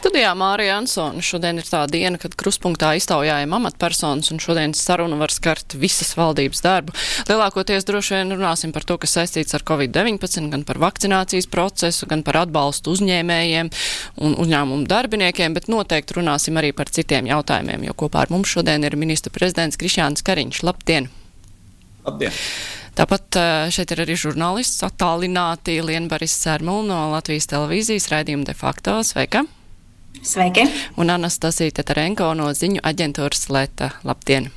Studijā Mārija Ansona. Šodien ir tā diena, kad kruspunktā iztaujājam amatpersonas, un šodienas saruna var skart visas valdības darbu. Lielākoties droši vien runāsim par to, kas saistīts ar Covid-19, gan par vakcinācijas procesu, gan par atbalstu uzņēmējiem un uzņēmumu darbiniekiem, bet noteikti runāsim arī par citiem jautājumiem, jo kopā ar mums šodien ir ministra prezidents Krišjāns Kariņš. Labdien! Labdien! Tāpat šeit ir arī žurnālists attālināti Lienbaris Sērmul no Latvijas televīzijas raidījuma de facto. Sveika! Sveiki! Un Anastasija Tetarenko no ziņu aģentūras Leta. Labdien!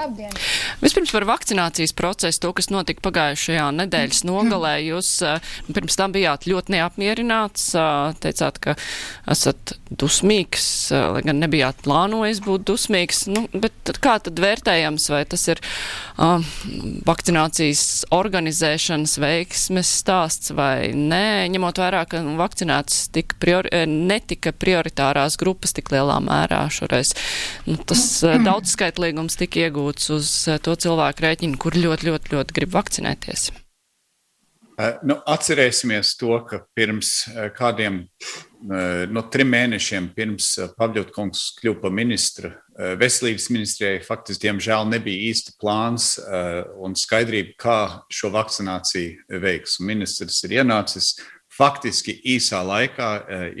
Labdien. Vispirms par vakcinācijas procesu, to, kas notika pagājušajā nedēļas nogalē. Jūs pirms tam bijāt ļoti neapmierināts, teicāt, ka esat dusmīgs, lai gan nebijāt plānojis būt dusmīgs. Nu, bet kā tad vērtējams, vai tas ir uh, vakcinācijas organizēšanas veiksmes stāsts vai nē, ņemot vērā, ka vakcinētas tika priori, netika prioritārās grupas tik lielā mērā šoreiz. Nu, tas daudzskaitlīgums tika iegūts iegūts uz eh, to cilvēku rēķinu, kur ļoti, ļoti, ļoti grib vakcinēties? Eh, nu, atcerēsimies to, ka pirms eh, kādiem no trim mēnešiem pirms Pavļotkungs kļuva par ministru, veselības ministrijai faktiski, diemžēl, nebija īsti plāns un skaidrība, kā šo vakcināciju veiks. Un ministrs ir ienācis faktiski īsā laikā,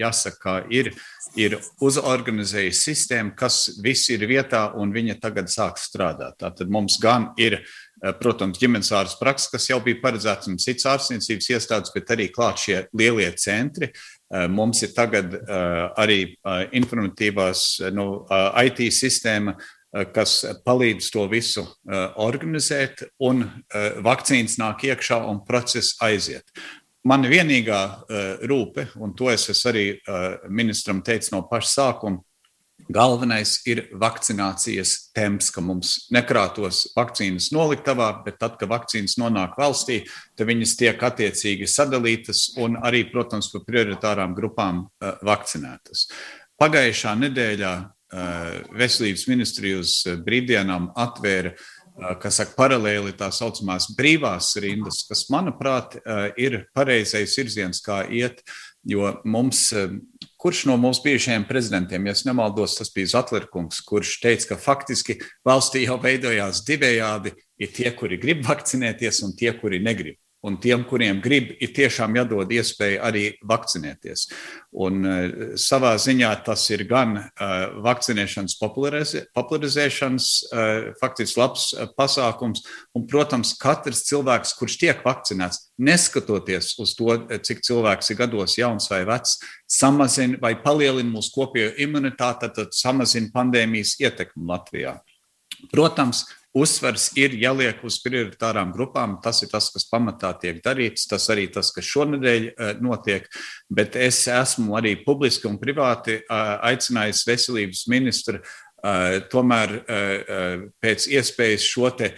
jāsaka, ir ir uzorganizējis sistēmu, kas viss ir vietā un viņa tagad sāk strādāt. Tātad mums gan ir, eh, protams, ģimenes ārsts praksa, kas jau bija paredzēts un cits ārstniecības iestādes, bet arī klāt šie lielie centri. Eh, mums ir tagad arī informatīvās nu, IT sistēma, kas palīdz to visu organizēt, un vakcīnas nāk iekšā un process aiziet. Man vienīgā uh, rūpe, un to es, es arī uh, ministram teicu no paša sākuma, galvenais ir vakcinācijas temps, ka mums nekrātos vakcīnas noliktavā, bet tad, kad vakcīnas nonāk valstī, tad viņas tiek attiecīgi sadalītas un arī, protams, par prioritārām grupām uh, vakcinētas. Pagājušā nedēļā Veselības ministrija uz brīvdienām atvēra uh, kas saka, paralēli tā saucamās brīvās rindas, kas, manuprāt, ir pareizais virziens, kā iet. Jo mums, kurš no mūsu bijušajiem prezidentiem, ja nemaldos, tas bija Zatlerkungs, kurš teica, ka faktiski valstī jau veidojās divējādi, ir tie, kuri grib vakcinēties, un tie, kuri negrib. Un tiem, kuriem grib, ir tiešām jādod iespēja arī vakcinēties. Un, uh, savā ziņā tas ir gan uh, vakcinēšanas popularizē, popularizēšanas, uh, faktiski labs pasākums. Un, protams, katrs cilvēks, kurš tiek vakcinēts, neskatoties uz to, cik cilvēks ir gados jauns vai vecs, samazina vai palielina mūsu kopējo imunitāti, tad samazina pandēmijas ietekmi Latvijā. Protams, Uzsvers ir jāliek uz prioritārām grupām. Tas ir tas, kas pamatā tiek darīts. Tas arī tas, kas šonadēļ uh, notiek. Bet es esmu arī publiski un privāti aicinājis veselības ministru tomēr pēc iespējas šo te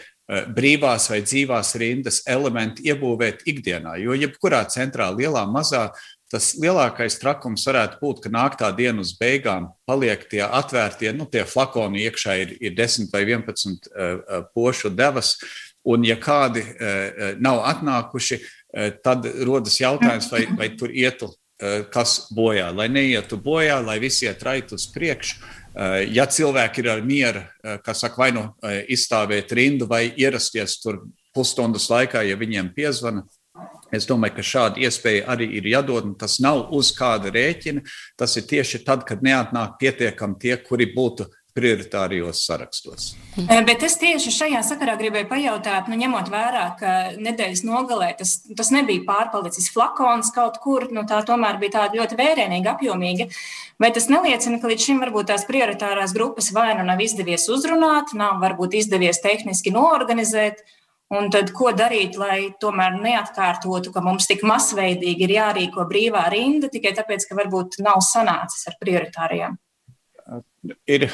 brīvās vai dzīvās rindas elementu iebūvēt ikdienā. Jo jebkurā centrā, lielā, mazā, tas lielākais trakums varētu būt, ka nāk tā diena uz beigām, paliek tie atvērtie, nu, tie flakoni iekšā ir, ir 10 vai 11 uh, pošu devas. Un, ja kādi uh, nav atnākuši, uh, tad rodas jautājums, vai, vai tur ietu uh, kas bojā. Lai neietu bojā, lai visi iet raitu uz priekšu. Ja cilvēki ir ar mieru, kas saka, vai nu izstāvēt rindu, vai ierasties tur pusstundas laikā, ja viņiem piezvana, Es domāju, ka šāda iespēja arī ir jādod, un tas nav uz kāda rēķina. Tas ir tieši tad, kad neatnāk pietiekami tie, kuri būtu prioritārijos sarakstos. Eh, bet es tieši šajā sakarā gribēju pajautāt, nu, ņemot vērā, ka nedēļas nogalē tas, tas nebija pārpalicis flakons kaut kur, nu, tā tomēr bija tāda ļoti vērienīga, apjomīga. Vai tas neliecina, ka līdz šim varbūt tās prioritārās grupas vai nu nav izdevies uzrunāt, nav varbūt izdevies tehniski noorganizēt? Un tad, ko darīt, lai tomēr neatkārtotu, ka mums tik masveidīgi ir jārīko brīvā rinda tikai tāpēc, ka varbūt nav sanācis ar prioritāriem? Ir,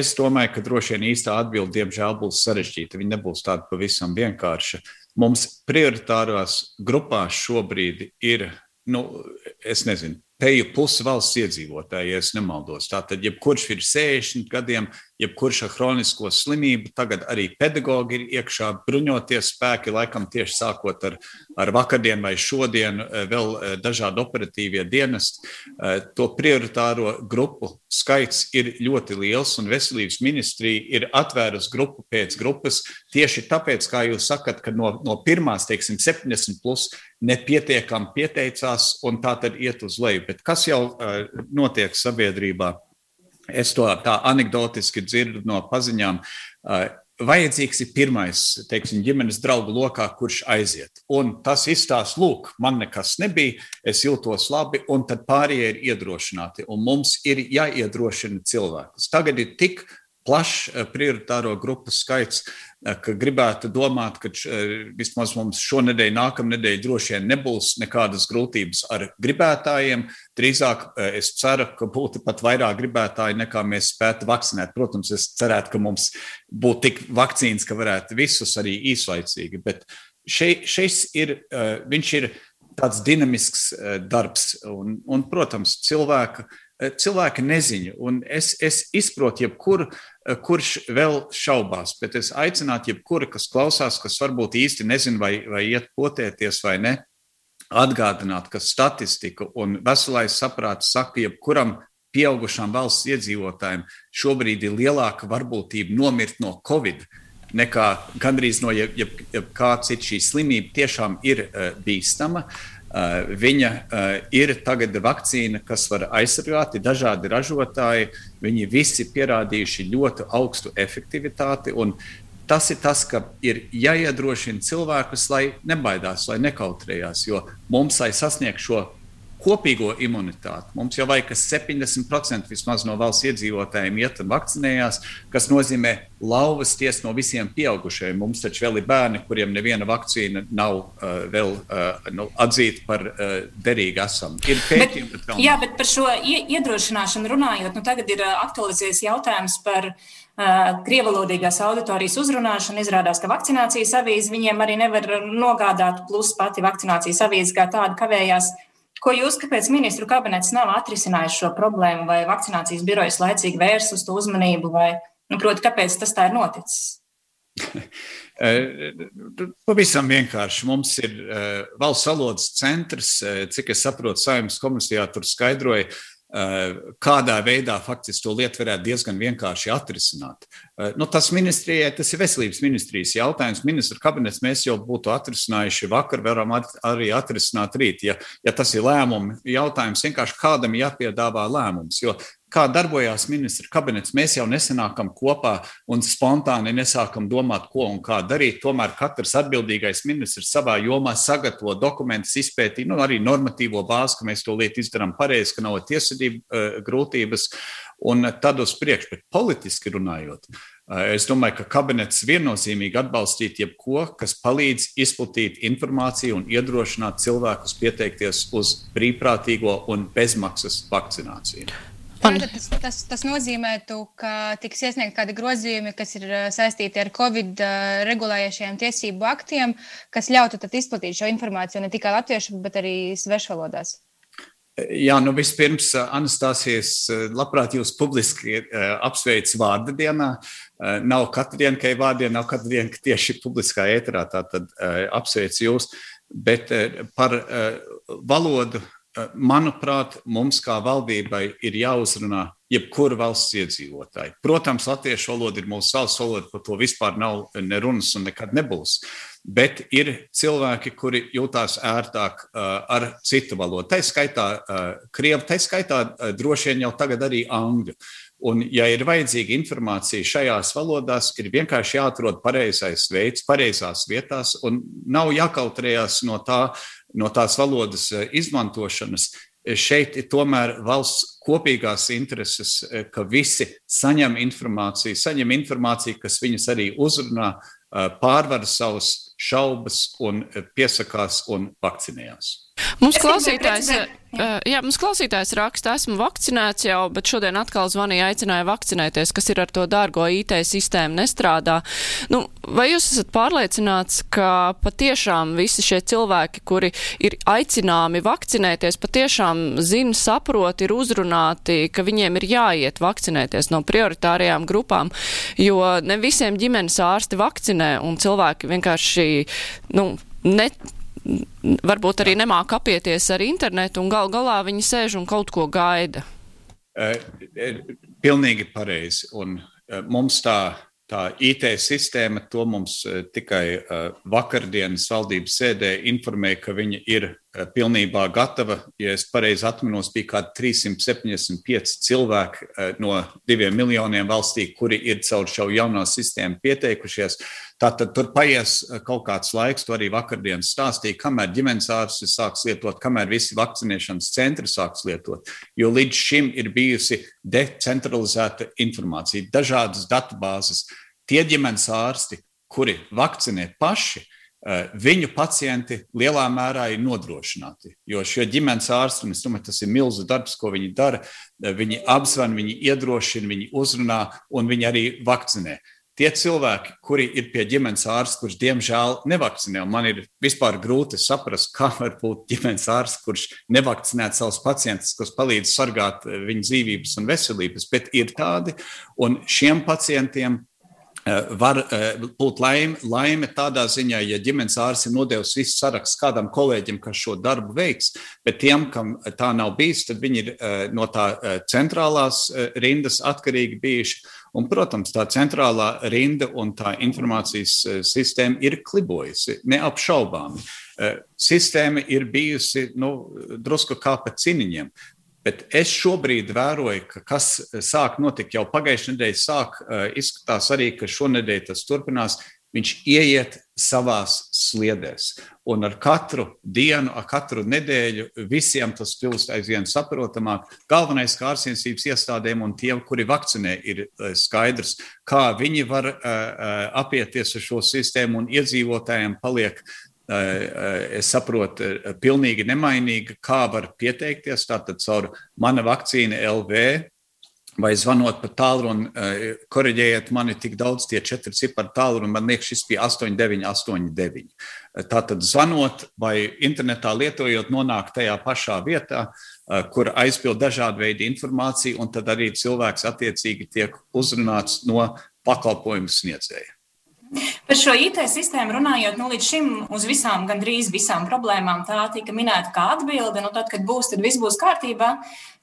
es domāju, ka droši vien īstā atbilde, diemžēl, būs sarežģīta. Viņa nebūs tāda pavisam vienkārša. Mums prioritārās grupās šobrīd ir, nu, es nezinu, te ir pusi valsts iedzīvotāji, ja nemaldos. Tātad, jebkurš ir 60 gadiem, jebkurš ar hronisko slimību, tagad arī pedagogi ir iekšā, bruņoties spēki, laikam tieši sākot ar, ar vakardienu vai šodienu, eh, vēl eh, dažādi operatīvie dienesti. Eh, to prioritāro grupu skaits ir ļoti liels, un veselības ministrija ir atvērusi grupu pēc grupas. Tieši tāpēc, kā jūs sakat, ka no, no pirmās, teiksim, 70 plus nepietiekami pieteicās, un tā tad iet uz leju. Bet kas jau uh, notiek sabiedrībā? Es to tā anekdotiski dzirdu no paziņām. Uh, vajadzīgs ir pirmais, teiksim, ģimenes draugu lokā, kurš aiziet. Un tas izstāsta, lūk, man nekas nebija, es jūtos labi, un tad pārējie ir iedrošināti. Un mums ir jāiedrošina cilvēkus. Tagad ir tik plašs eh, prioritāro grupu skaits, eh, ka gribētu domāt, ka eh, vismaz mums šonadēļ, nākamnedēļ droši vien nebūs nekādas grūtības ar gribētājiem. Drīzāk es ceru, ka būtu pat vairāk gribētāji nekā mēs spētu vakcinēt. Protams, es cerētu, ka mums būtu tik vakcīnas, ka varētu visus arī īslaicīgi, bet šeit, šis ir, viņš ir tāds dinamisks darbs un, un protams, cilvēka Eh, cilvēki neziņu. Un es, es izprotu, jebkuru, eh, kurš vēl šaubās, bet es aicinātu, jebkuru, kas klausās, kas varbūt īsti nezina, vai, vai iet potēties vai ne, atgādināt, ka statistika un veselais saprāts saka, jebkuram pieaugušām valsts iedzīvotājiem šobrīd ir lielāka varbūtība nomirt no covid nekā gandrīz no jebkā jeb, jeb cita šī slimība tiešām ir uh, bīstama. Uh, viņa uh, ir tagad vakcīna, kas var aizsargāt, ir dažādi ražotāji. Viņi visi pierādījuši ļoti augstu efektivitāti. Tas ir tas, ka ir jāiedrošina cilvēkus, lai nebaidās, lai nekautrējās. Jo mums, lai sasniegtu šo kopīgo imunitāti. Mums jau vajag, ka 70% vismaz no valsts iedzīvotājiem iet un vakcinējās, kas nozīmē lauvas ties no visiem pieaugušajiem. Mums taču vēl ir bērni, kuriem neviena vakcīna nav uh, vēl uh, nu, atzīta par uh, derīgu esam. Ir pētījumi, bet, bet. Jā, bet par šo iedrošināšanu runājot, nu tagad ir aktualizējies jautājums par krievalodīgās auditorijas uzrunāšanu. Izrādās, ka vakcinācijas avīze viņiem arī nevar nogādāt, plus pati vakcinācijas avīze kā tāda kavējās. Ko jūs, kāpēc ministru kabinets nav atrisinājis šo problēmu, vai vakcinācijas birojas laicīgi vērs uz to uzmanību, vai, nu, proti, kāpēc tas tā ir noticis? Eh, pavisam vienkārši. Mums ir uh, valsts valodas centrs, uh, cik es saprotu, saimnes komisijā tur skaidroja, kādā veidā faktiski to lietu varētu diezgan vienkārši atrisināt. Uh, nu, tas ministrijai, tas ir veselības ministrijas jautājums. Ministra kabinets mēs jau būtu atrisinājuši vakar, varam at, arī atrisināt rīt. Ja, ja tas ir lēmumu jautājums, vienkārši kādam jāpiedāvā lēmums. Jo kā darbojās ministra kabinets, mēs jau nesanākam kopā un spontāni nesākam domāt, ko un kā darīt. Tomēr katrs atbildīgais ministrs savā jomā sagatavo dokumentus, izpētī nu, arī normatīvo bāzi, ka mēs to lietu izdarām pareizi, ka nav tiesvedību uh, grūtības. Un tad uz priekšu, bet politiski runājot, uh, es domāju, ka kabinets viennozīmīgi atbalstīt jebko, kas palīdz izplatīt informāciju un iedrošināt cilvēkus pieteikties uz brīvprātīgo un bezmaksas vakcināciju. Tātad tas, tas, tas nozīmē, ka tiks iesniegt kādi grozījumi, kas ir saistīti ar Covid regulējušajiem tiesību aktiem, kas ļautu izplatīt šo informāciju ne tikai latviešu, bet arī svešvalodās. Jā, nu vispirms, Anastasijas, labprāt jūs publiski apsveicu vārda dienā. Nav katru dienu, ka ir vārdiena, nav katru dienu, ka tieši publiskā ēterā tā tad apsveicu jūs. Bet par valodu Eh, manuprāt, mums kā valdībai ir jāuzrunā jebkura valsts iedzīvotāja. Protams, latviešu valoda ir mūsu valsts valoda, par to vispār nav nerunas un nekad nebūs. Bet ir cilvēki, kuri jūtās ērtāk uh, ar citu valodu. Tā skaitā uh, krievu, tā skaitā droši vien jau tagad arī angļu. Un, ja ir vajadzīga informācija šajās valodās, ir vienkārši jāatrod pareizais veids, pareizās vietās, un nav jākautrējās no tā, uh, no tās valodas eh, izmantošanas. Eh, šeit ir tomēr valsts kopīgās intereses, eh, ka visi saņem informāciju, saņem informāciju, kas viņus arī uzrunā, pārvar savus šaubas un piesakās un vakcinējās. Mums klausītājs. Jā. Uh, jā, mums klausītājs raksta, esmu vakcinēts jau, bet šodien atkal zvanīja, aicināja vakcinēties, kas ir ar to dārgo IT sistēmu nestrādā. Nu, vai jūs esat pārliecināts, ka patiešām visi šie cilvēki, kuri ir aicināmi vakcinēties, patiešām zina, saprot, ir uzrunāti, ka viņiem ir jāiet vakcinēties no prioritārajām grupām, jo ne visiem ģimenes ārsti vakcinē un cilvēki vienkārši, nu, ne varbūt arī nemāk apieties ar internetu, un gal galā viņi sēž un kaut ko gaida. Pilnīgi pareizi. Un mums tā, tā IT sistēma, to mums tikai vakardienas valdības sēdē informēja, ka viņa ir pilnībā gatava. Ja es pareizi atminos, bija kaut kādi 375 cilvēki eh, no diviem miljoniem valstī, kuri ir caur šo jauno sistēmu pieteikušies. Tātad tur paies eh, kaut kāds laiks, to arī vakardien stāstīja, kamēr ģimenes ārsts sāks lietot, kamēr visi vakcinēšanas centri sāks lietot. Jo līdz šim ir bijusi decentralizēta informācija, dažādas datubāzes. Tie ģimenes ārsti, kuri vakcinē paši, Eh, viņu pacienti lielā mērā ir nodrošināti. Jo šie ģimenes ārsti, un es domāju, tas ir milzīgs darbs, ko viņi dara. Eh, viņi apzvan, viņi iedrošina, viņi uzrunā un viņi arī vakcinē. Tie cilvēki, kuri ir pie ģimenes ārsta, kurš diemžēl nevakcinē, man ir vispār grūti saprast, kā var būt ģimenes ārsts, kurš nevakcinē savus pacientus, kas palīdz sargāt eh, viņu dzīvības un veselības, bet ir tādi, un šiem pacientiem Eh, var eh, būt laime, laime tādā ziņā, ja ģimenes ārsts ir nodevis visu sarakstu kādam kolēģim, kas šo darbu veiks, bet tiem, kam tā nav bijis, tad viņi ir eh, no tā centrālās rindas atkarīgi bijuši. Un, protams, tā centrālā rinda un tā informācijas sistēma ir klibojusi, neapšaubāmi. Sistēma ir bijusi nu, drusku kā pa ciniņiem. Bet es šobrīd vēroju, ka kas sāk notikt jau pagājušajā nedēļā, sāk izskatās arī, ka šonadēļ tas turpinās. Viņš ieiet savās sliedēs. Un ar katru dienu, ar katru nedēļu visiem tas kļūst aizvien saprotamāk. Galvenais kā ārstniecības iestādēm un tiem, kuri vakcinē, ir skaidrs, kā viņi var apieties ar šo sistēmu, un iedzīvotājiem paliek es saprotu, pilnīgi nemainīga, kā var pieteikties. Tātad caur mana vakcīna LV vai zvanot pa tālruni, korģējiet mani tik daudz, tie četri cipari tālruni, man liekas, šis bija 8989. Tātad zvanot vai internetā lietojot, nonāk tajā pašā vietā, kur aizpild dažādu veidu informāciju, un tad arī cilvēks attiecīgi tiek uzrunāts no pakalpojumu sniedzēja. Par šo IT sistēmu runājot, nu, līdz šim uz visām, gandrīz visām problēmām tā tika minēta kā atbilde. Nu, tad, kad būs, tad viss būs kārtībā.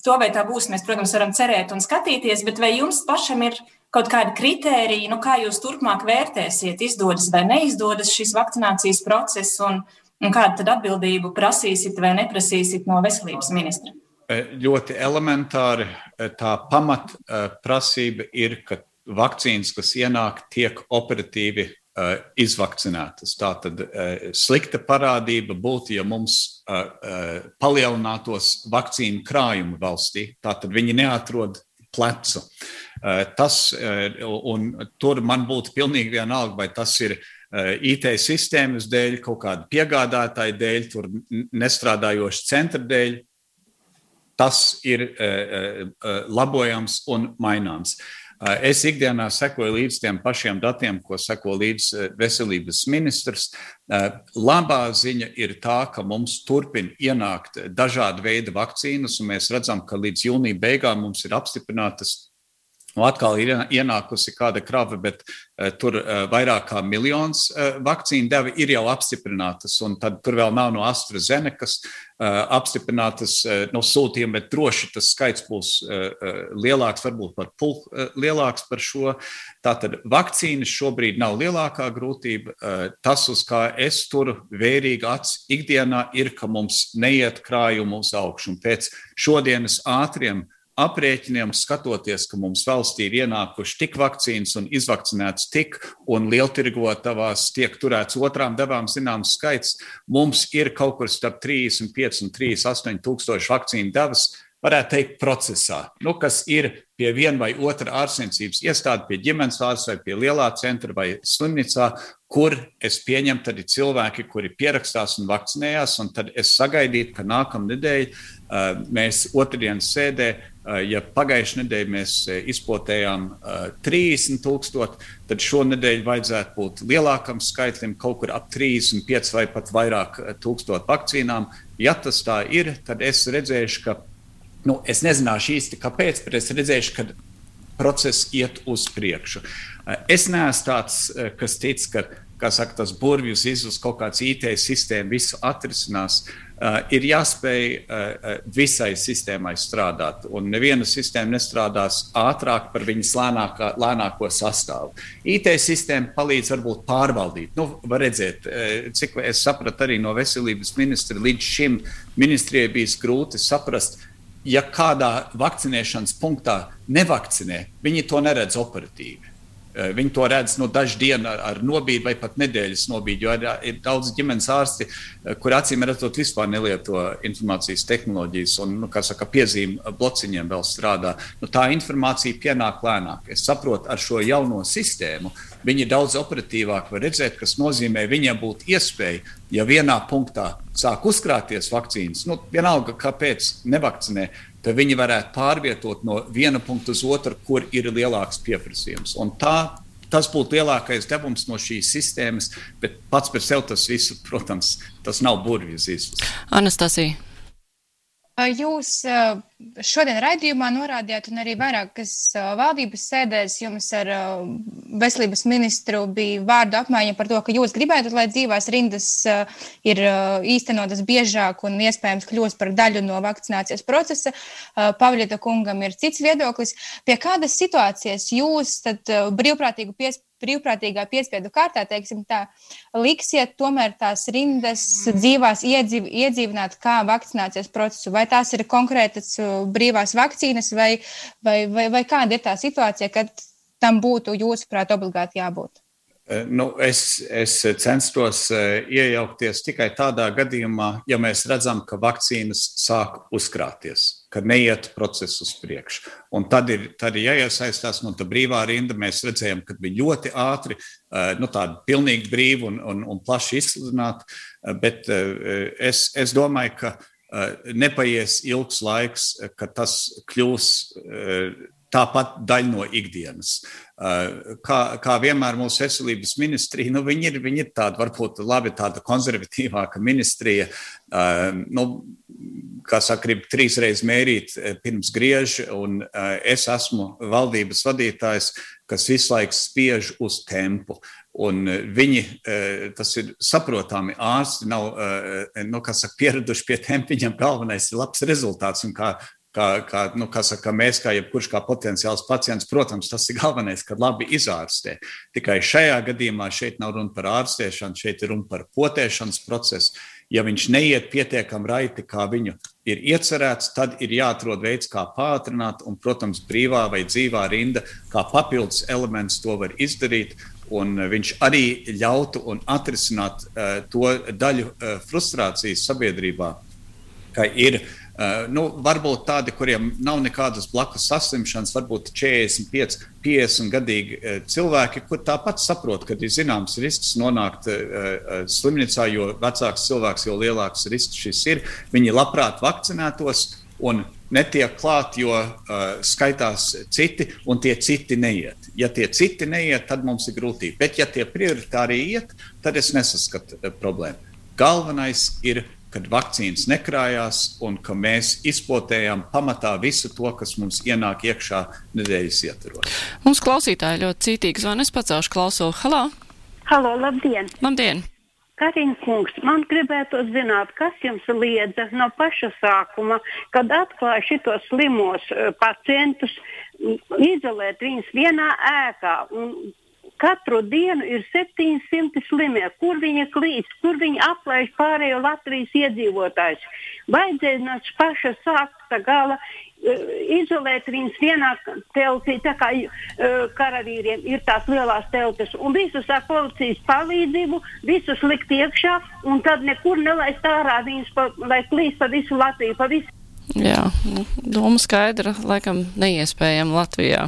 To vai tā būs, mēs, protams, varam cerēt un skatīties, bet vai jums pašam ir kaut kādi kriteriji, nu, kā jūs turpmāk vērtēsiet, izdodas vai neizdodas šis vakcinācijas process, un, un kādu tad atbildību prasīsiet vai neprasīsiet no veselības ministra? E, ļoti elementāri e, tā pamatprasība ir, ka vakcīnas, kas ienāk, tiek operatīvi uh, izvakcinētas. Tā tad uh, slikta parādība būtu, ja mums uh, uh, palielinātos vakcīnu krājumi valstī. Tātad viņi neatrod plecu. Uh, tas, uh, un tur man būtu pilnīgi vienalga, vai tas ir uh, IT sistēmas dēļ, kaut kāda piegādātāja dēļ, tur nestrādājoša centra dēļ. Tas ir labojams un maināms. Es ikdienā sekoju līdz tiem pašiem datiem, ko seko līdz veselības ministrs. Labā ziņa ir tā, ka mums turpina ienākt dažādi veidi vakcīnas, un mēs redzam, ka līdz jūnija beigām mums ir apstiprinātas Nu, atkal ir ienākusi kāda krava, bet uh, tur uh, vairāk kā miljons uh, vakcīnu devi ir jau apstiprinātas, tad tur vēl nav no AstraZenekas apstiprinātas no sūtījuma, bet droši tas skaits būs lielāks, varbūt par pulku lielāks par šo. Tātad vakcīnas šobrīd nav lielākā grūtība. Tas, uz kā es turu vērīgi acis ikdienā, ir, ka mums neiet krājumu uz augšu. Un pēc šodienas ātriem aprēķiniem, skatoties, ka mums valstī ir ienākuši tik vakcīnas un izvakcinēts tik, un lieltirgotavās tiek turēts otrām devām zināms skaits, mums ir kaut kur starp 35 un 38 tūkstoši vakcīnu devas. varētu teikt, procesā, nu, kas ir pie viena vai otra ārstniecības iestāde, pie ģimenes ārsta vai pie lielā centra vai slimnīcā, kur es pieņemu, tad ir cilvēki, kuri pierakstās un vakcinējās, un tad es sagaidītu, ka nākamā nedēļa uh, mēs otrdienas sēdē, ja pagājušajā nedēļā mēs izplatījām uh, 30 tūkstoši, tad šonadēļ vajadzētu būt lielākam skaitlim, kaut kur ap 35 vai pat vairāk tūkstošu vakcīnām. Ja tas tā ir, tad es redzēšu, ka nu, es nezināšu īsti kāpēc, bet es redzēšu, ka process iet uz priekšu. Es neesmu tāds, eh, kas tic, ka saka, tas burvjus izlūks kaut kāds IT sistēma, visu atrisinās. Uh, ir jāspēj uh, visai sistēmai strādāt, un neviena sistēma nestrādās ātrāk par viņas lēnākā, lēnāko sastāvu. IT sistēma palīdz varbūt pārvaldīt. Nu, var redzēt, cik es sapratu arī no veselības ministra, līdz šim ministrijai bijis grūti saprast, ja kādā vakcinēšanas punktā nevakcinē, viņi to neredz operatīvi. Eh, viņi to redz nu, dažu dienu ar, ar nobīdi vai pat nedēļas nobīdi. Jo ir, ir daudz ģimenes ārsti, eh, kur acīm redzot, vispār nelieto informācijas tehnoloģijas un, nu, kā saka, piezīmju blociņiem vēl strādā. Nu, tā informācija pienāk lēnāk. Es saprotu, ar šo jauno sistēmu viņi ir daudz operatīvāk var redzēt, kas nozīmē viņiem būt iespēja, ja vienā punktā sāk uzkrāties vakcīnas, nu, vienalga, kāpēc nevakcinē, tad viņi varētu pārvietot no viena punkta uz otru, kur ir lielāks pieprasījums. Un tā tas būtu lielākais devums no šīs sistēmas, bet pats par sevi tas viss, protams, tas nav burvjas izsmeļs. Anastasija. Jūs šodien raidījumā norādījāt, un arī vairākas valdības sēdēs jums ar veselības ministru bija vārdu apmaiņa par to, ka jūs gribētu, lai dzīvās rindas ir īstenotas biežāk un iespējams kļūst par daļu no vakcinācijas procesa. Pavļeta kungam ir cits viedoklis. Pie kādas situācijas jūs brīvprātīgu piespēju brīvprātīgā piespiedu kārtā, teiksim, tā, liksiet tomēr tās rindas dzīvās iedzīv, iedzīvināt kā vakcinācijas procesu? Vai tās ir konkrētas uh, brīvās vakcīnas, vai, vai, vai, vai kāda ir tā situācija, kad tam būtu jūsuprāt obligāti jābūt? Eh, nu, es, es censtos eh, iejaukties tikai tādā gadījumā, ja mēs redzam, ka vakcīnas sāk uzkrāties, ka neiet process uz priekšu. Un tad ir, tad ir jāiesaistās, un tā brīvā rinda mēs redzējām, ka bija ļoti ātri, eh, nu, tāda pilnīgi brīva un, un, un plaši izsludināta. Bet es, es domāju, ka nepaies ilgs laiks, ka tas kļūs tāpat daļa no ikdienas. Uh, kā, kā vienmēr mūsu veselības ministrija, nu, viņi ir, viņi ir tāda, varbūt labi, tāda konservatīvāka ministrija. Uh, nu, kā saka, grib trīsreiz mērīt eh, pirms griež, un es esmu valdības vadītājs, kas visu laiku spiež uz tempu. Un viņi, tas ir saprotami, ārsti nav nu, saka, pieraduši pie tempa. Viņam galvenais ir labs rezultāts. Un kā kā, kā, nu, kā saka, mēs, kā jebkurš kā potenciāls pacients, protams, tas ir galvenais, kad labi izārstē. Tikai šajā gadījumā šeit nav runa par ārstēšanu, šeit ir runa par potēšanas procesu. Ja viņš neiet pietiekami raiti, kā viņu ir iecerēts, tad ir jāatrod veids, kā pātrināt, un, protams, brīvā vai dzīvā rinda, kā papildus elements to var izdarīt. Un viņš arī ļautu un atrisināt uh, to daļu uh, frustrācijas sabiedrībā, ka ir Uh, nu, varbūt tādi, kuriem nav nekādas blakus saslimšanas, varbūt 45, 50 gadīgi uh, cilvēki, kur tāpat saprot, ka ir zināms risks nonākt uh, slimnīcā, jo vecāks cilvēks, jo lielāks risks šis ir. Viņi labprāt vakcinētos un netiek klāt, jo uh, skaitās citi, un tie citi neiet. Ja tie citi neiet, tad mums ir grūtība. Bet, ja tie prioritāri iet, tad es nesaskatu uh, problēmu. Galvenais ir kad vakcīnas nekrājās un ka mēs izplatējām pamatā visu to, kas mums ienāk iekšā nedēļas ietvaros. Mums klausītāji ļoti cītīgi zvana. Es pacelšu klausulu. Halo! Halo, labdien! Labdien! Karina kungs, man gribētu zināt, kas jums liedza no paša sākuma, kad atklāja šitos slimos uh, pacientus, izolēt viņus vienā ēkā un Katru dienu ir 700 slimie. Kur viņi klīst, kur viņi aplaiž pārējo Latvijas iedzīvotājus. Vajadzēja no paša sākta gala uh, izolēt viņus vienā teltī, tā kā uh, karavīriem ir tās lielās teltis, un visus ar policijas palīdzību, visus likt iekšā, un tad nekur nelaist ārā viņus, pa, lai klīst pa visu Latviju, pa visu Jā, nu, doma skaidra, laikam neiespējama Latvijā.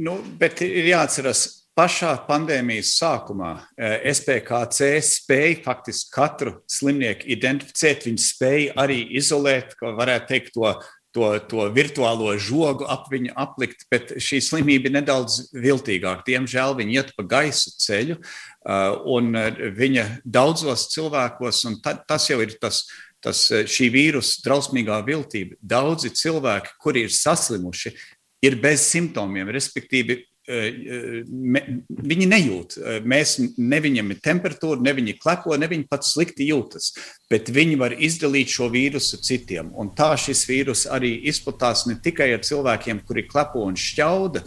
Nu, bet ir jāatcerās, pašā pandēmijas sākumā eh, SPKC spēja faktiski katru slimnieku identificēt, viņi spēja arī izolēt, ko varētu teikt, to to, to virtuālo žogu ap viņu aplikt, bet šī slimība ir nedaudz viltīgāka. Diemžēl viņa iet pa gaisu ceļu, un viņa daudzos cilvēkos, un ta, tas jau ir tas, tas šī vīrusa drausmīgā viltība. Daudzi cilvēki, kuri ir saslimuši, ir bez simptomiem, respektīvi me, viņi nejūt. Mēs, ne viņam ir temperatūra, ne viņi klepo, ne viņi pat slikti jūtas, bet viņi var izdalīt šo vīrusu citiem. Un tā šis vīrus arī izplatās ne tikai ar cilvēkiem, kuri klepo un šķauda,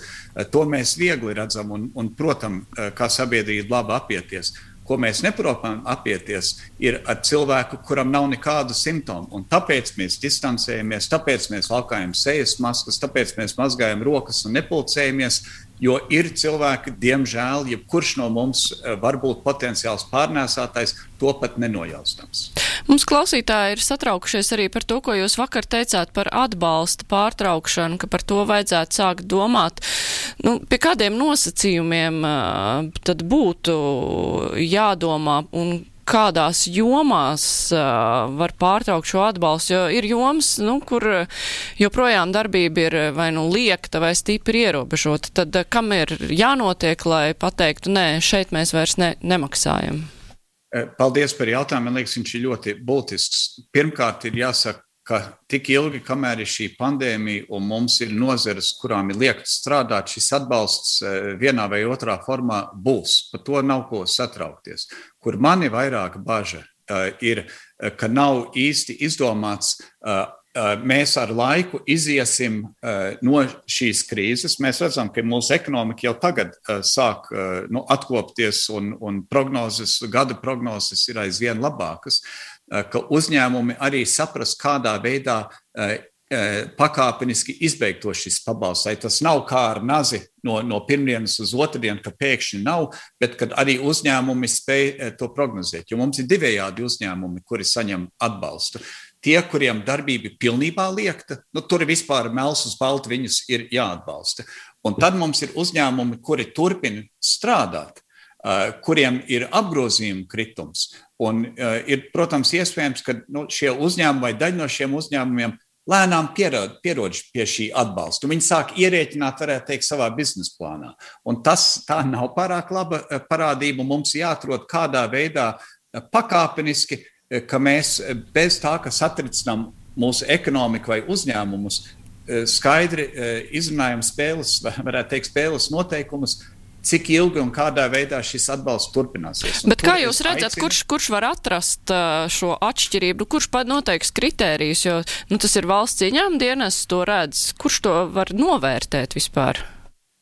to mēs viegli redzam un, un protams, kā sabiedrība labi apieties. Ko mēs neprotam apieties, ir ar cilvēku, kuram nav nekādu simptomu. Un tāpēc mēs distancējamies, tāpēc mēs valkājam sejas maskas, tāpēc mēs mazgājam rokas un nepulcējamies, Jo ir cilvēki, diemžēl, jebkurš no mums eh, var būt potenciāls pārnēsātais, to pat nenojaustams. Mums klausītāji ir satraukušies arī par to, ko jūs vakar teicāt par atbalsta pārtraukšanu, ka par to vajadzētu sākt domāt. Nu, pie kādiem nosacījumiem uh, tad būtu jādomā un kādās jomās uh, var pārtraukt šo atbalstu, jo ir jomas, nu, kur joprojām darbība ir vai nu liekta vai stipri ierobežota. Tad uh, kam ir jānotiek, lai pateiktu, nē, šeit mēs vairs ne, nemaksājam? Paldies par jautājumu. Man liekas, viņš ir ļoti būtisks. Pirmkārt, ir jāsaka, ka tik ilgi, kamēr ir šī pandēmija un mums ir nozeres, kurām ir liekts strādāt, šis atbalsts vienā vai otrā formā būs. Par to nav ko satraukties. Kur mani vairāk bažas eh, ir, eh, ka nav īsti izdomāts mēs ar laiku iziesim no šīs krīzes. Mēs redzam, ka mūsu ekonomika jau tagad sāk nu, atkopties, un, un prognozes, gada prognozes ir aizvien labākas. Eh, ka uzņēmumi arī saprast, kādā veidā eh, eh, pakāpeniski izbeigto šis pabalsts. Lai tas nav kā ar nazi no, no pirmdienas uz otrdienu, ka pēkšņi nav, bet kad arī uzņēmumi spēj to prognozēt. Jo mums ir divējādi uzņēmumi, kuri saņem atbalstu. Tie, kuriem darbība ir pilnībā liekta, nu, tur ir vispār melns uz baltu, viņus ir jāatbalsta. Un tad mums ir uzņēmumi, kuri turpina strādāt, kuriem ir apgrozījuma kritums. Un, uh, ir, protams, iespējams, ka nu, šie uzņēmumi vai daļa no šiem uzņēmumiem lēnām pierod, pierod pie šī atbalsta. Viņi sāk ierēķināt, varētu teikt, savā biznesa plānā. Un tas nav pārāk laba parādība. Mums jāatrod kādā veidā pakāpeniski, ka mēs bez tā, ka satricinām mūsu ekonomiku vai uzņēmumus, skaidri izrunājam spēles, varētu teikt, spēles noteikumus, cik ilgi un kādā veidā šis atbalsts turpināsies. Bet kā jūs redzat, aicinu... kurš, kurš var atrast uh, šo atšķirību, kurš pat noteiks kritērijus, jo nu, tas ir valsts ieņēmuma dienas, to redz, kurš to var novērtēt vispār?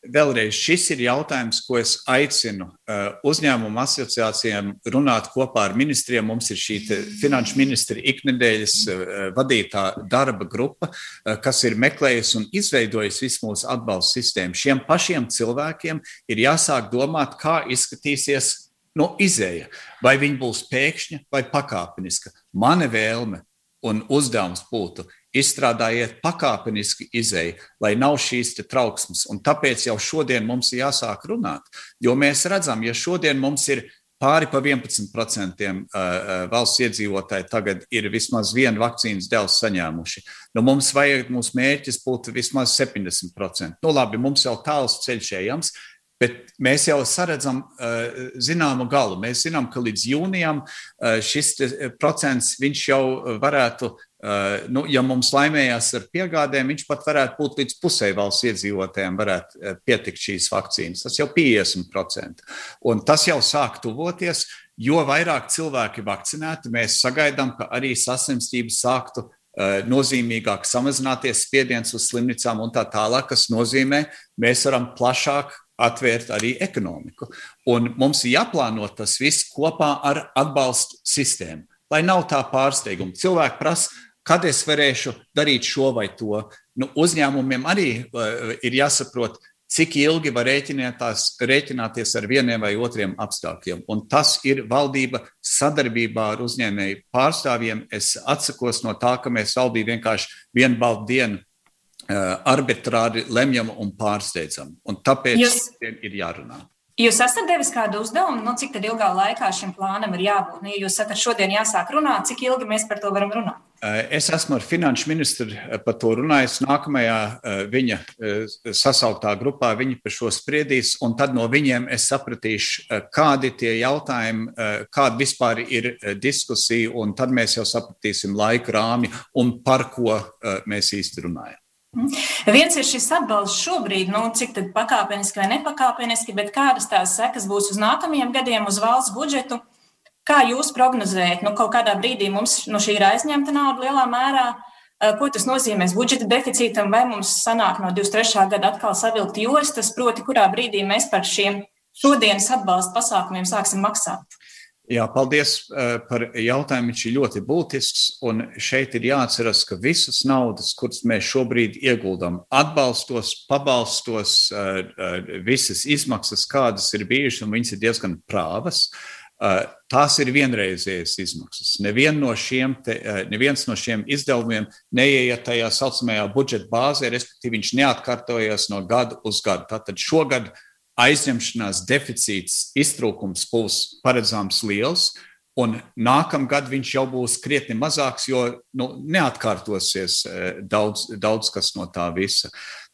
Vēlreiz šis ir jautājums, ko es aicinu uh, uzņēmumu asociācijām runāt kopā ar ministriem. Mums ir šī finanšu ministra iknedēļas uh, vadītā darba grupa, uh, kas ir meklējusi un izveidojusi visu mūsu atbalstu sistēmu. Šiem pašiem cilvēkiem ir jāsāk domāt, kā izskatīsies no izēja. Vai viņi būs pēkšņa vai pakāpeniska. Mana vēlme un uzdevums būtu izstrādājiet pakāpeniski izēju, lai nav šīs trauksmes. Un tāpēc jau šodien mums ir jāsāk runāt. Jo mēs redzam, ja šodien mums ir pāri pa 11% valsts iedzīvotāji tagad ir vismaz vienu vakcīnas devu saņēmuši. Nu, mums vajag, mūsu mērķis būtu vismaz 70%. Nu, labi, mums jau tāls ceļš ejams, Bet mēs jau saredzam zināmu galu. Mēs zinām, ka līdz jūnijam šis procents jau varētu nu, ja mums laimējās ar piegādēm, viņš pat varētu būt līdz pusē valsts iedzīvotājiem, varētu uh, pietikt šīs vakcīnas. Tas jau 50%. Un tas jau sāk tuvoties. Jo vairāk cilvēki vakcinēti, mēs sagaidām, ka arī saslimstības sāktu uh, nozīmīgāk samazināties, spiediens uz slimnīcām un tā tālāk, kas nozīmē, mēs varam plašāk atvērt arī ekonomiku. Un mums ir jāplāno tas viss kopā ar atbalstu sistēmu, lai nav tā pārsteiguma. Cilvēki prasa, kad es varēšu darīt šo vai to. Nu, uzņēmumiem arī uh, ir jāsaprot, cik ilgi var rēķināties ar vieniem vai otriem apstākļiem. Un tas ir valdība sadarbībā ar uzņēmēju pārstāvjiem. Es atsakos no tā, ka mēs valdību vienkārši vienu baldu dienu arbitrāri lemjam un pārsteidzam. Un tāpēc Jūs... ir jārunā. Jūs esat devis kādu uzdevumu, nu, cik ilgā laikā šim plānam ir jābūt? Nu, ja jūs sakat, šodien jāsāk runāt, cik ilgi mēs par to varam runāt? Eh, es esmu ar finanšu ministru eh, par to runājis. Nākamajā eh, viņa sasauktā grupā viņi par šo spriedīs, un tad no viņiem es sapratīšu, kādi tie jautājumi, kāda vispār ir diskusija, un tad mēs jau sapratīsim laika rāmi un par ko mēs īsti runājam. Mhm. Viens ir šis atbalsts šobrīd, nu, cik pakāpeniski vai nepakāpeniski, bet kādas tās sekas būs uz nākamajiem gadiem, uz valsts budžetu. Kā jūs prognozējat, nu, kaut kādā brīdī mums no šī ir aizņemta nauda lielā mērā? Ko tas nozīmēs budžeta deficītam, vai mums sanāk no 23. gada atkal savilkt jostas, proti, kurā brīdī mēs par šiem šodienas atbalsta pasākumiem sāksim maksāt? Jā, paldies uh, par jautājumu. Viņš ir ļoti būtisks. Un šeit ir jāatcerās, ka visas naudas, kuras mēs šobrīd ieguldām, atbalstos, pabalstos, uh, uh, visas izmaksas, kādas ir bijušas, un viņas ir diezgan prāvas. Tās ir vienreizējas izmaksas. Nevien no šiem te, neviens no šiem izdevumiem neieiet tajā saucamajā budžeta bāzē, respektīvi viņš neatkārtojas no gada uz gadu. Tātad šogad aizņemšanās deficīts, iztrūkums būs paredzams liels, un nākamgad viņš jau būs krietni mazāks, jo nu, neatkārtosies eh, daudz, daudz kas no tā visa.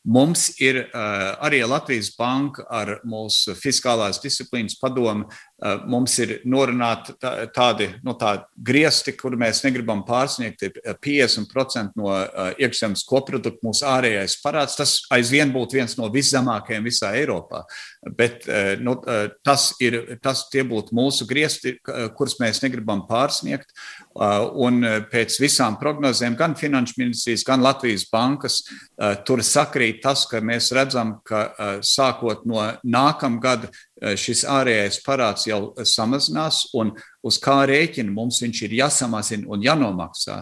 Mums ir uh, arī Latvijas banka ar mūsu fiskālās disciplīnas padomu. Uh, mums ir norunāti tā, tādi nu, tā griezti, kur mēs negribam pārsniegt 50% no uh, iekšzemes koprodukta mūsu ārējais parāds. Tas aizvien būtu viens no viszemākajiem visā Eiropā. Bet nu, tas ir, tas tie būtu mūsu griezti, kurus mēs negribam pārsniegt. Un pēc visām prognozēm gan Finanšu ministrijas, gan Latvijas bankas tur sakrīt tas, ka mēs redzam, ka sākot no nākamā gada šis ārējais parāds jau samazinās, un uz kā rēķina mums viņš ir jāsamazina un jānomaksā.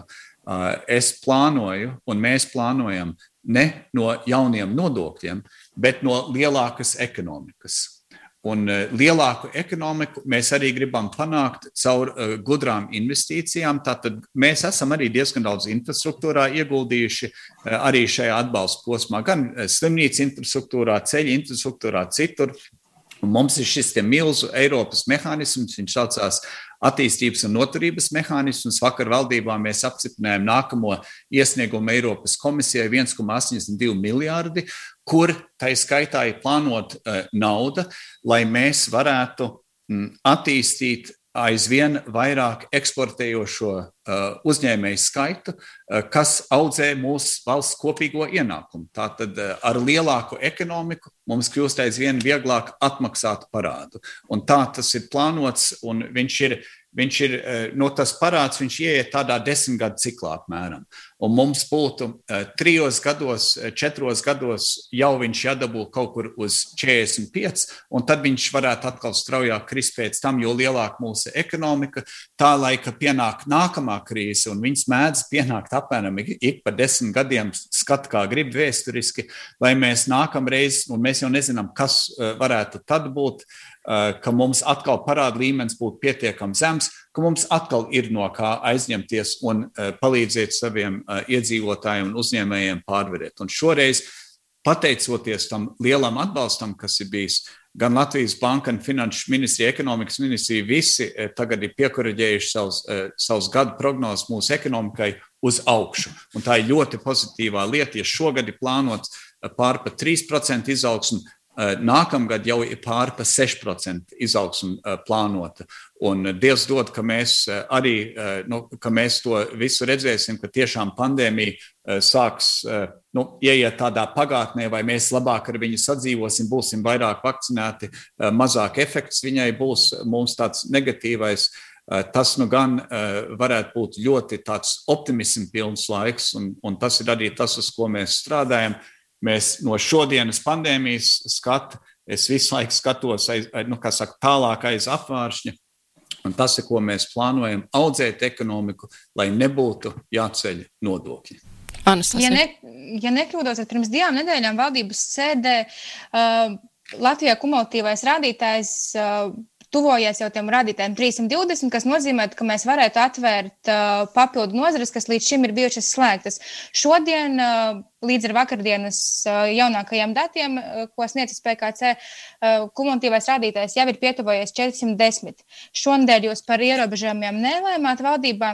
Es plānoju, un mēs plānojam ne no jauniem nodokļiem, bet no lielākas ekonomikas. Un eh, lielāku ekonomiku mēs arī gribam panākt caur gudrām investīcijām. Tātad mēs esam arī diezgan daudz infrastruktūrā ieguldījuši arī šajā atbalsta posmā, gan slimnīcu infrastruktūrā, ceļu infrastruktūrā, citur. Un mums ir šis milzu Eiropas mehānisms, viņš saucās attīstības un noturības mehānisms. Vakar valdībā mēs apstiprinājām nākamo iesniegumu Eiropas komisijai 1,82 miljārdi, kur tai skaitā ir plānot uh, nauda, lai mēs varētu mm, attīstīt aizvien vairāk eksportējošo uh, uzņēmēju skaitu, uh, kas audzē mūsu valsts kopīgo ienākumu. Tātad uh, ar lielāku ekonomiku mums kļūst aizvien vieglāk atmaksāt parādu. Un tā tas ir plānots, un viņš ir viņš ir no tas parāds, viņš ieiet tādā desmitgadu ciklā apmēram. Un mums būtu trijos gados, četros gados jau viņš jādabū kaut kur uz 45, un tad viņš varētu atkal straujāk krist pēc tam, jo lielāka mūsu ekonomika, tā laika pienāk nākamā krīze, un viņas mēdz pienākt apmēram ik pa desmit gadiem, skat kā grib vēsturiski, lai mēs nākamreiz, un mēs jau nezinām, kas varētu tad būt, Eh, ka mums atkal parāda līmenis būtu pietiekami zems, ka mums atkal ir no kā aizņemties un eh, palīdzēt saviem eh, iedzīvotājiem un uzņēmējiem pārvarēt. Un šoreiz, pateicoties tam lielam atbalstam, kas ir bijis, gan Latvijas Banka, gan Finanšu ministrija, ekonomikas ministrija, visi tagad ir piekuraģējuši savus, savus gadu prognozes mūsu ekonomikai uz augšu. Un tā ir ļoti pozitīvā lieta, ja šogad ir plānots pār pa 3% izaugsmu, Eh, nākamgad jau ir pāri pa 6% izaugsmu eh, plānota. Un Dievs dod, ka mēs eh, arī nu, ka mēs to visu redzēsim, ka tiešām pandēmija sāks nu, ieiet tādā pagātnē, vai mēs labāk ar viņu sadzīvosim, būsim vairāk vakcinēti, mazāk efekts viņai būs mums tāds negatīvais. Tas nu gan varētu būt ļoti optimismu pilns laiks, un, un tas ir arī tas, uz ko mēs strādājam. Mēs no šodienas pandēmijas skatu, es visu laiku skatos aiz, nu, saka, tālāk aiz apvāršņa. Un tas ir, ko mēs plānojam, audzēt ekonomiku, lai nebūtu jāceļ nodokļi. Ja, ne, ja nekļūdos, tad pirms divām nedēļām valdības sēdē uh, Latvijā kumulatīvais rādītājs uh, tuvojas jau tiem rādītājiem 320, kas nozīmē, ka mēs varētu atvērt uh, papildu nozares, kas līdz šim ir bijušas slēgtas. Šodien uh, līdz ar vakardienas jaunākajiem datiem, ko sniedz PKC, kumulatīvais rādītājs jau ir pietuvojies 410. Šonadēļ jūs par ierobežojumiem nelēmāt valdībā,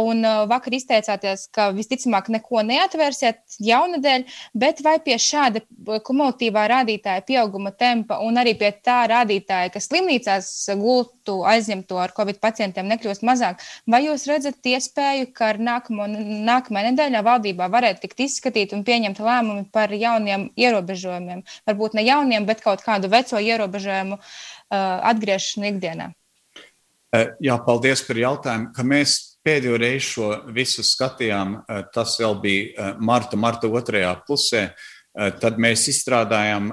un vakar izteicāties, ka visticamāk neko neatvērsiet jaunadēļ, bet vai pie šāda kumulatīvā rādītāja pieauguma tempa un arī pie tā rādītāja, kas slimnīcās gultu aizņemto ar covid pacientiem nekļūst mazāk, vai jūs redzat iespēju, ka nākamo, nākamajā nedēļā valdībā varētu tikt izskatīt un pieņemt lēmumi par jauniem ierobežojumiem. Varbūt ne jauniem, bet kaut kādu veco ierobežojumu uh, atgriešanu ikdienā. Uh, jā, paldies par jautājumu. Ka mēs pēdējo reizi šo visu skatījām, uh, tas vēl bija marta, marta otrajā pusē. Tad mēs izstrādājām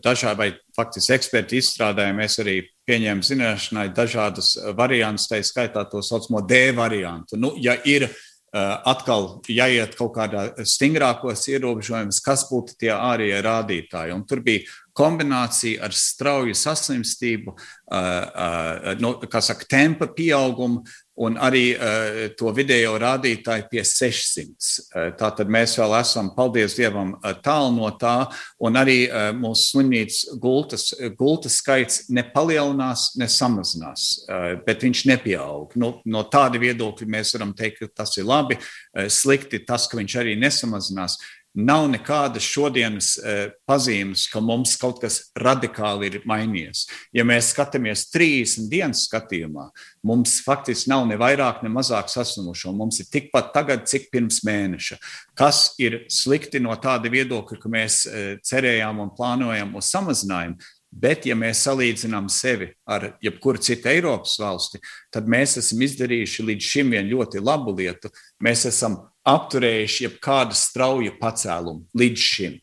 dažādi, vai faktiski eksperti izstrādāja, mēs arī pieņēmām zināšanai dažādus variantus, tā skaitā to saucamo D variantu. Nu, ja ir Eh, atkal jāiet kaut kādā stingrākos ierobežojumus, kas būtu tie ārējie rādītāji. Un tur bija kombinācija ar strauju saslimstību, eh, eh, no, kā saka, tempa pieaugumu un arī uh, to vidējo rādītāju pie 600. Uh, Tātad mēs vēl esam, paldies Dievam, uh, tālu no tā, un arī uh, mūsu slimnīcas gultas, gultas skaits nepalielinās, ne samazinās, uh, bet viņš nepieaug. Nu, no tāda viedokļa mēs varam teikt, ka tas ir labi, uh, slikti tas, ka viņš arī nesamazinās nav nekādas šodienas uh, pazīmes, ka mums kaut kas radikāli ir mainījies. Ja mēs skatāmies 30 dienas skatījumā, mums faktiski nav ne vairāk, ne mazāk saslimušo. Mums ir tikpat tagad, cik pirms mēneša. Kas ir slikti no tāda viedokļa, ka mēs uh, cerējām un plānojam uz samazinājumu, Bet, ja mēs salīdzinām sevi ar jebkuru citu Eiropas valsti, tad mēs esam izdarījuši līdz šim vienu ļoti labu lietu. Mēs esam apturējuši jebkādu strauju pacēlumu līdz šim.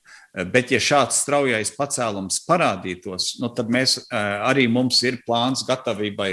Bet, ja šāds straujais pacēlums parādītos, nu, tad mēs, arī mums ir plāns gatavībai,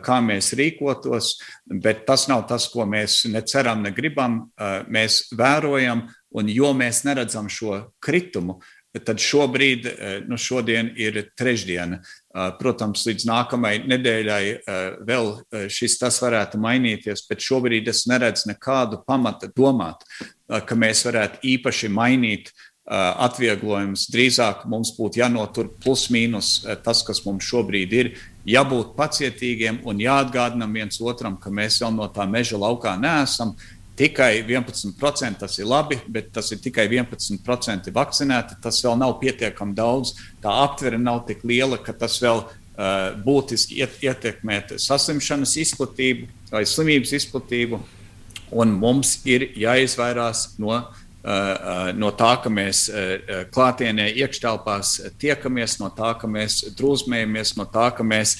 kā mēs rīkotos, bet tas nav tas, ko mēs neceram, ne gribam. Mēs vērojam, un jo mēs neredzam šo kritumu, Tad šobrīd, eh, nu šodien ir trešdiena. Eh, protams, līdz nākamajai nedēļai eh, vēl šis tas varētu mainīties, bet šobrīd es neredzu nekādu pamata domāt, ka mēs varētu īpaši mainīt atvieglojumus. Drīzāk mums būtu jānotur plus mīnus tas, kas mums šobrīd ir. Jābūt pacietīgiem un jāatgādinam viens otram, ka mēs vēl no tā meža laukā neesam, tikai 11%. Tas ir labi, bet tas ir tikai 11% vakcinēti. Tas vēl nav pietiekami daudz. Tā aptvere nav tik liela, ka tas vēl uh, būtiski iet, ietekmētu saslimšanas izplatību vai slimības izplatību. Un mums ir jāizvairās no, uh, no tā, ka mēs uh, klātienē iekštelpās tiekamies, no tā, ka mēs drūzmējamies, no tā, ka mēs,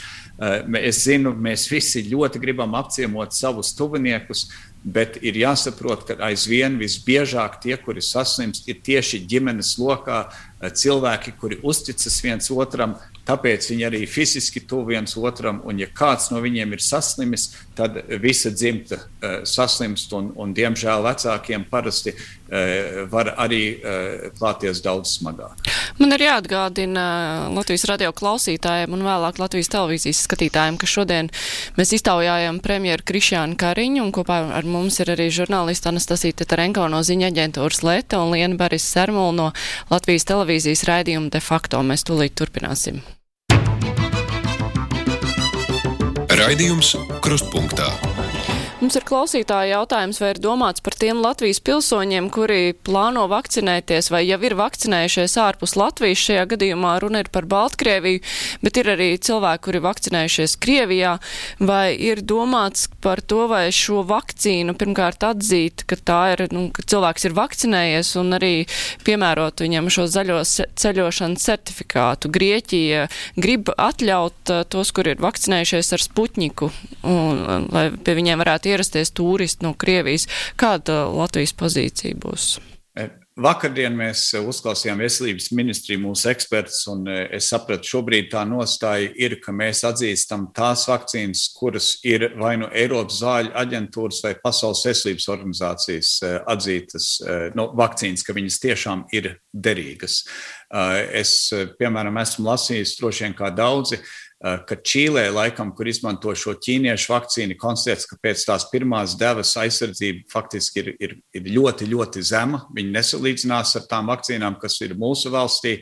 es zinu, mēs visi ļoti gribam apciemot savus tuviniekus, bet ir jāsaprot, ka aizvien visbiežāk tie, kuri saslimst, ir tieši ģimenes lokā cilvēki, kuri uzticas viens otram, tāpēc viņi arī fiziski tuvu viens otram, un ja kāds no viņiem ir saslimis, tad visa dzimta uh, saslimst, un, un diemžēl vecākiem parasti uh, var arī uh, klāties daudz smagāk. Man ir jāatgādina Latvijas radio klausītājiem un vēlāk Latvijas televīzijas skatītājiem, ka šodien mēs iztaujājam premjeru Krišjānu Kariņu, un kopā ar mums ir arī žurnālista Anastasīta Tarenko no ziņa aģentūras Leta un Liena Baris Sermula no Latvijas televīzijas raidījuma de facto. Mēs tūlīt turpināsim. Raidījums Krustpunktā. Mums ir klausītāja jautājums, vai ir domāts par tiem Latvijas pilsoņiem, kuri plāno vakcinēties vai jau ir vakcinējušies ārpus Latvijas. Šajā gadījumā runa ir par Baltkrieviju, bet ir arī cilvēki, kuri vakcinējušies Krievijā. Vai ir domāts par to, vai šo vakcīnu pirmkārt atzīt, ka tā ir, nu, ka cilvēks ir vakcinējies un arī piemērot viņam šo zaļo ceļošanas certifikātu. Grieķija grib atļaut uh, tos, kuri ir vakcinējušies ar Sputņiku, un, lai pie viņiem varētu ierasties turisti no Krievijas. Kāda Latvijas pozīcija būs? E, Vakardien mēs uzklausījām veselības ministriju, mūsu ekspertus, un es sapratu, šobrīd tā nostāja ir, ka mēs atzīstam tās vakcīnas, kuras ir vai nu Eiropas zāļu aģentūras vai Pasaules veselības organizācijas atzītas no, vakcīnas, ka viņas tiešām ir derīgas. Es, piemēram, esmu lasījis droši vien kā daudzi ka Čīlē, laikam, kur izmanto šo ķīniešu vakcīnu, konstatēts, ka pēc tās pirmās devas aizsardzība faktiski ir, ir, ir ļoti, ļoti zema. Viņi nesalīdzinās ar tām vakcīnām, kas ir mūsu valstī.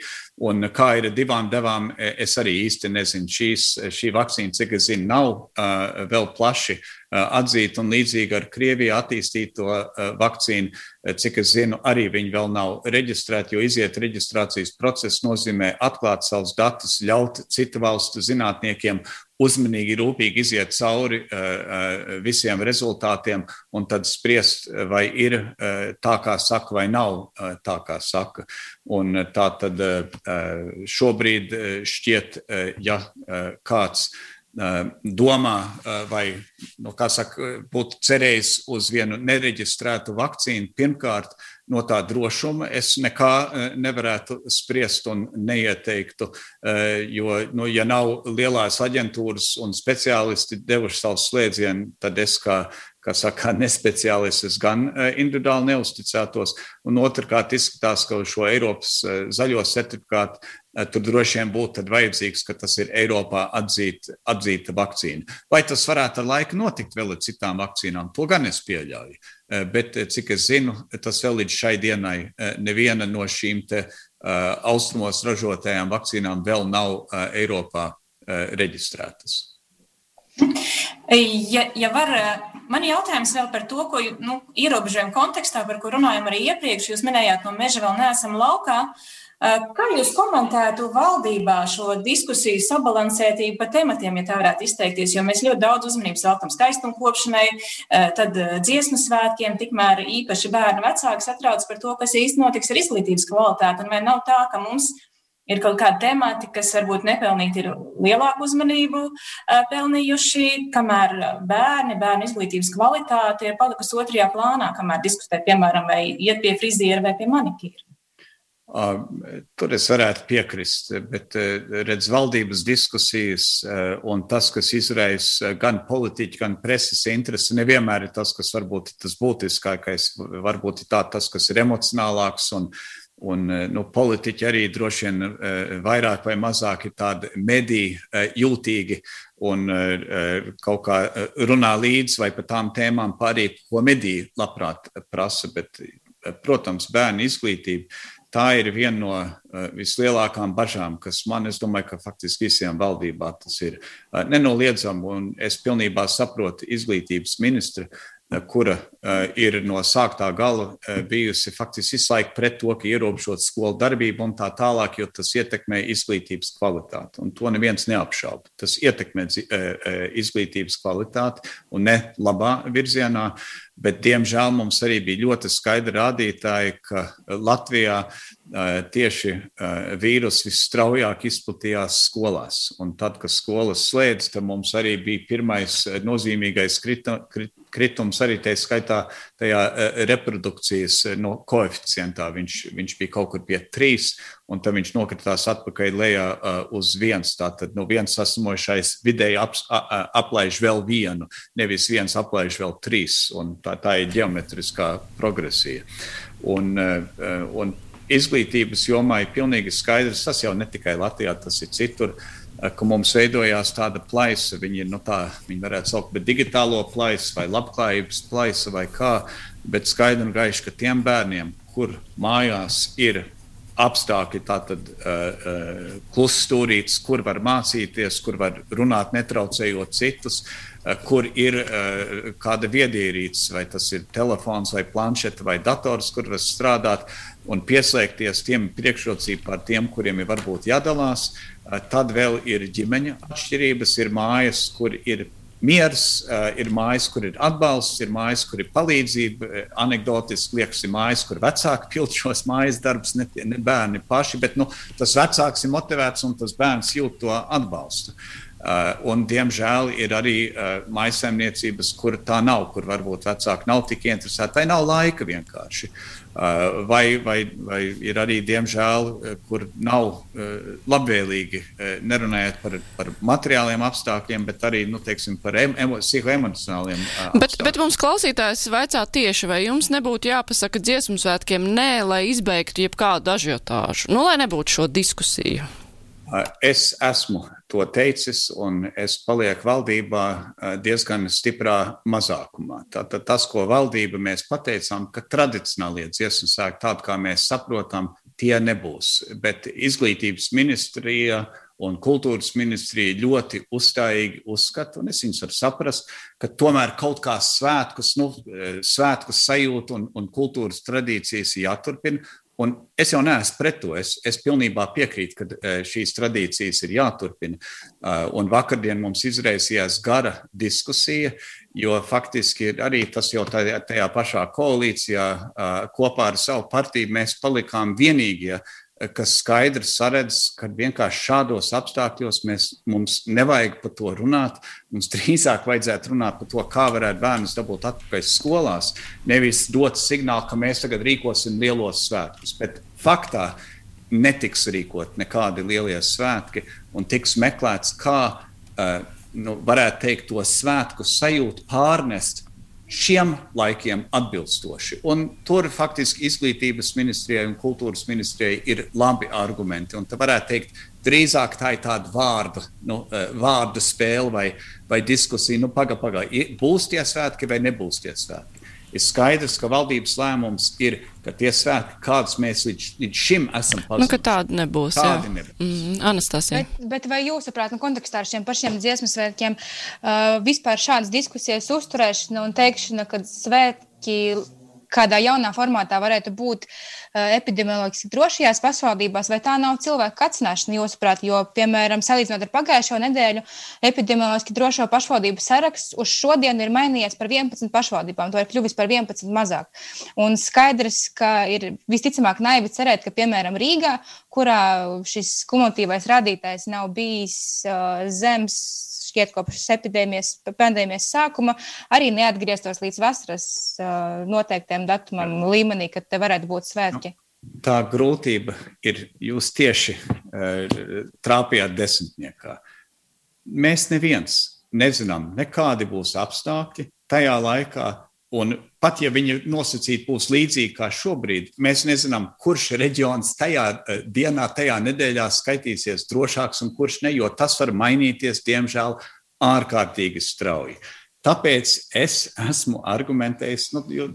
Un kā ir divām devām, e, es arī īsti nezinu. Šīs, šī vakcīna, cik es zinu, nav uh, vēl plaši uh, atzīta un līdzīga ar Krieviju attīstīto uh, vakcīnu. Cik es zinu, arī viņi vēl nav reģistrēti, jo iziet reģistrācijas process nozīmē atklāt savus datus, ļaut citu valstu zinātniekiem uzmanīgi, rūpīgi iziet cauri visiem rezultātiem un tad spriest, vai ir tā, kā saka, vai nav tā, kā saka. Un tā tad šobrīd šķiet, ja kāds domā, vai nu, saka, būtu cerējis uz vienu nereģistrētu vakcīnu, pirmkārt, no tā drošuma es nekā nevarētu spriest un neieteiktu, jo, nu, ja nav lielās aģentūras un speciālisti devuši savu slēdzienu, tad es kā kā saka, nespeciālists, gan e, individuāli neusticētos. Un otrkārt, izskatās, ka šo Eiropas e, zaļo certifikātu e, tur droši vien būtu vajadzīgs, ka tas ir Eiropā atzīt, atzīta vakcīna. Vai tas varētu ar laiku notikt vēl ar citām vakcīnām? To gan es pieļauju. Bet, cik es zinu, tas vēl līdz šai dienai neviena no šīm te austrumos ražotajām vakcīnām vēl nav Eiropā reģistrētas. Ja, ja var, man ir jautājums vēl par to, ko nu, ierobežojumu kontekstā, par ko runājam arī iepriekš. Jūs minējāt, no meža vēl neesam laukā. Kā jūs komentētu valdībā šo diskusiju sabalansētību par tematiem, ja tā varētu izteikties? Jo mēs ļoti daudz uzmanības veltam skaistumkopšanai, tad dziesmu svētkiem, tikmēr īpaši bērnu vecāki satrauc par to, kas īsti notiks ar izglītības kvalitāti. Un vai nav tā, ka mums ir kaut kādi temati, kas varbūt nepelnīti ir lielāku uzmanību pelnījuši, kamēr bērni, bērnu izglītības kvalitāte ir palikusi otrajā plānā, kamēr diskutē, piemēram, vai iet pie friziera vai pie manikīra. Tur es varētu piekrist, bet redz, valdības diskusijas un tas, kas izraisa gan politiķu, gan preses interesi, nevienmēr ir tas, kas varbūt ir tas būtiskākais, varbūt ir tā, tas, kas ir emocionālāks un Un eh, nu, politiķi arī droši vien eh, vairāk vai mazāk ir tādi mediji eh, jūtīgi un kaut kā runā līdzi vai par tām tēmām pārī, ko mediji labprāt prasa. Bet, protams, bērnu izglītība. Tā ir viena no vislielākajām bažām, kas man, es domāju, ka faktiski visiem valdībā tas ir nenoliedzami. Un es pilnībā saprotu izglītības ministra kura uh, ir no sāktā gala uh, bijusi faktiski visu laiku pret to, ka ierobežot skolu darbību un tā tālāk, jo tas ietekmē izglītības kvalitāti. Un to neviens neapšauba. Tas ietekmē uh, izglītības kvalitāti un ne labā virzienā. Bet, diemžēl, mums arī bija ļoti skaidri rādītāji, ka Latvijā tieši vīrus visstraujāk izplatījās skolās. Un tad, kad skolas slēdz, tad mums arī bija pirmais nozīmīgais krita, krit, kritums arī tā skaitā tajā reprodukcijas no koeficientā. Viņš, viņš bija kaut kur pie trīs, un tad viņš nokritās atpakaļ lejā uz viens. Tātad no nu, viens sasimošais vidēji ap, aplaiž vēl vienu, nevis viens aplaiž vēl trīs. Tā, tā ir geometriskā progresija. Un, un izglītības jomā ir pilnīgi skaidrs, tas jau ne tikai Latvijā, tas ir citur. Uh, ka mums veidojās tāda plaisa, viņi ir, nu tā, viņi varētu saukt par digitālo plaisu vai labklājības plaisu vai kā, bet skaidri un gaiši, ka tiem bērniem, kur mājās ir apstākļi, tātad uh, uh, kluss stūrītis, kur var mācīties, kur var runāt netraucējot citus, uh, kur ir uh, kāda viedierīce, vai tas ir telefons vai planšeta vai dators, kur var strādāt un pieslēgties tiem priekšrocībām par tiem, kuriem ir varbūt jādalās. Tad vēl ir ģimeņa atšķirības, ir mājas, kur ir miers, ir mājas, kur ir atbalsts, ir mājas, kur ir palīdzība. Anekdotiski liekas, ir mājas, kur vecāki pild šos mājas darbus, ne, ne bērni paši, bet nu, tas vecāks ir motivēts un tas bērns jūt to atbalstu. Uh, un, diemžēl ir arī uh, maisaimniecības, kur tā nav, kur varbūt vecāki nav tik interesēti, vai nav laika vienkārši. Uh, vai, vai, vai ir arī, diemžēl, kur nav labvēlīgi, nerunājot par, par materiāliem apstākļiem, bet arī nu, teiksim, par emo, psihoemocionāliem. Bet, bet mums klausītājs vaicā tieši, vai jums nebūtu jāpasaka dziesmu svētkiem nē, lai izbeigtu jebkādu ažiotāžu, nu, lai nebūtu šo diskusiju? Es esmu to teicis, un es palieku valdībā diezgan stiprā mazākumā. Tātad tas, ko valdība mēs pateicām, ka tradicionālie dziesmu sēkļi, tādi kā mēs saprotam, tie nebūs. Bet izglītības ministrija un kultūras ministrija ļoti uzstājīgi uzskata, un es viņus varu saprast, ka tomēr kaut kā svētkus, nu, svētkus sajūta un, un kultūras tradīcijas jāturpina, Un es jau neesmu pret to. Es, es pilnībā piekrītu, ka e, šīs tradīcijas ir jāturpina. E, un vakardien mums izraisījās gara diskusija, jo faktiski arī tas jau tajā, tajā pašā koalīcijā e, kopā ar savu partiju mēs palikām vienīgie, kas skaidri saredz, ka vienkārši šādos apstākļos mēs, mums nevajag par to runāt. Mums drīzāk vajadzētu runāt par to, kā varētu bērnus dabūt atpakaļ skolās. Nevis dot signālu, ka mēs tagad rīkosim lielos svētkus. Bet faktā netiks rīkot nekādi lielie svētki un tiks meklēts, kā uh, nu, varētu teikt, to svētku sajūtu pārnest šiem laikiem atbilstoši. Un tur faktiski izglītības ministrijai un kultūras ministrijai ir labi argumenti. Un te varētu teikt, drīzāk tā ir tāda vārda, nu, eh, vārda spēle vai, vai diskusija. Nu, paga, paga, būs tie svētki vai nebūs tie svētki ir skaidrs, ka valdības lēmums ir, ka tie svētki, kādus mēs līdz, līdz šim esam paziņojuši, nu, tādi nebūs. Tādi nebūs. Mm, Anastasija. Bet, bet vai jūsuprāt, nu, kontekstā ar šiem pašiem dziesmu svētkiem uh, vispār šādas diskusijas uzturēšana un teikšana, ka svētki kādā jaunā formātā varētu būt uh, epidemioloģiski drošajās pašvaldībās, vai tā nav cilvēku kacināšana, jūsuprāt, jo, piemēram, salīdzinot ar pagājušo nedēļu, epidemioloģiski drošo pašvaldību saraksts uz šodienu ir mainījies par 11 pašvaldībām, to ir kļuvis par 11 mazāk. Un skaidrs, ka ir visticamāk naivi cerēt, ka, piemēram, Rīgā, kurā šis kumulatīvais rādītājs nav bijis uh, zems, šķiet, kopš epidēmijas, pandēmijas sākuma, arī neatgrieztos līdz vasaras noteiktiem datumam līmenī, kad te varētu būt svētki. Tā grūtība ir, jūs tieši trāpījāt desmitniekā. Mēs neviens nezinām, nekādi būs apstākļi tajā laikā, Un pat ja viņi nosacīti būs līdzīgi kā šobrīd, mēs nezinām, kurš reģions tajā eh, dienā, tajā nedēļā skaitīsies drošāks un kurš ne, jo tas var mainīties, diemžēl, ārkārtīgi strauji. Tāpēc es esmu argumentējis, nu, jo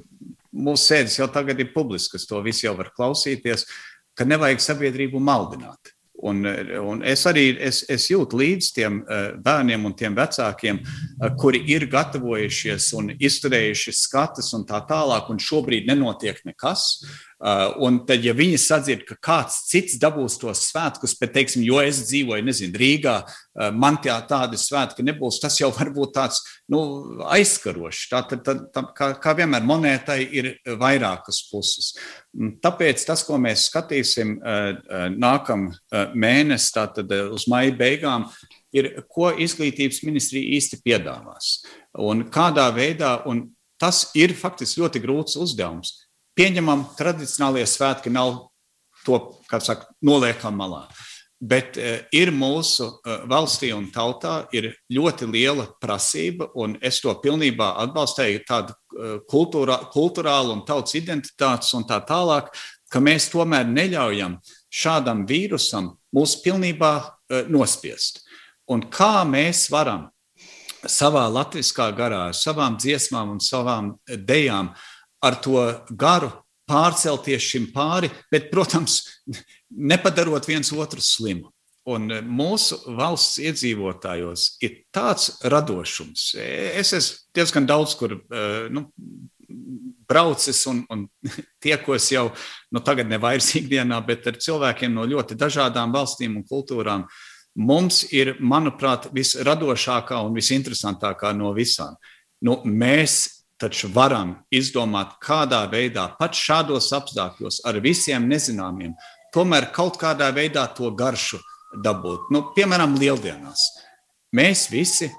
mūsu sēdes jau tagad ir publiskas, to visi jau var klausīties, ka nevajag sabiedrību maldināt. Un, un es arī es, es jūtu līdzi tiem uh, bērniem un tiem vecākiem, uh, kuri ir gatavojušies un izturējuši skatus un tā tālāk, un šobrīd nenotiek nekas. Uh, un tad, ja viņi sadzird, ka kāds cits dabūs tos svētkus, bet, teiksim, jo es dzīvoju, nezinu, Rīgā, uh, man tie tādi svētki nebūs, tas jau var būt tāds nu, aizskarošs. Tā, tā, tā, tā, kā, kā vienmēr monētai ir vairākas puses. Tāpēc tas, ko mēs skatīsim uh, nākamā mēnesi, tātad uz maija beigām, ir, ko izglītības ministrija īsti piedāvās un kādā veidā. Un tas ir faktiski ļoti grūts uzdevums Pieņemam, tradicionālie svētki nav to, kā saka, noliekam malā. Bet uh, ir mūsu uh, valstī un tautā ir ļoti liela prasība, un es to pilnībā atbalstīju, tāda uh, kultūra, kultūrāla un tautas identitātes un tā tālāk, ka mēs tomēr neļaujam šādam vīrusam mūs pilnībā nospiest. Un kā mēs varam savā latviskā garā, ar savām dziesmām un savām dejām uh, ar to garu pārcelties šim pāri, bet, protams, nepadarot viens otru slimu. Un mūsu valsts iedzīvotājos ir tāds radošums. Es esmu diezgan daudz, kur eh, nu, braucis un, un tiekos jau nu, tagad ne vairs ikdienā, bet ar cilvēkiem no ļoti dažādām valstīm un kultūrām. Mums ir, manuprāt, visradošākā un visinteresantākā no visām. Nu, mēs taču varam izdomāt, kādā veidā, pat šādos apstākļos, ar visiem nezināmiem, tomēr kaut kādā veidā to garšu dabūt. Nu, piemēram, lieldienās. mēs visi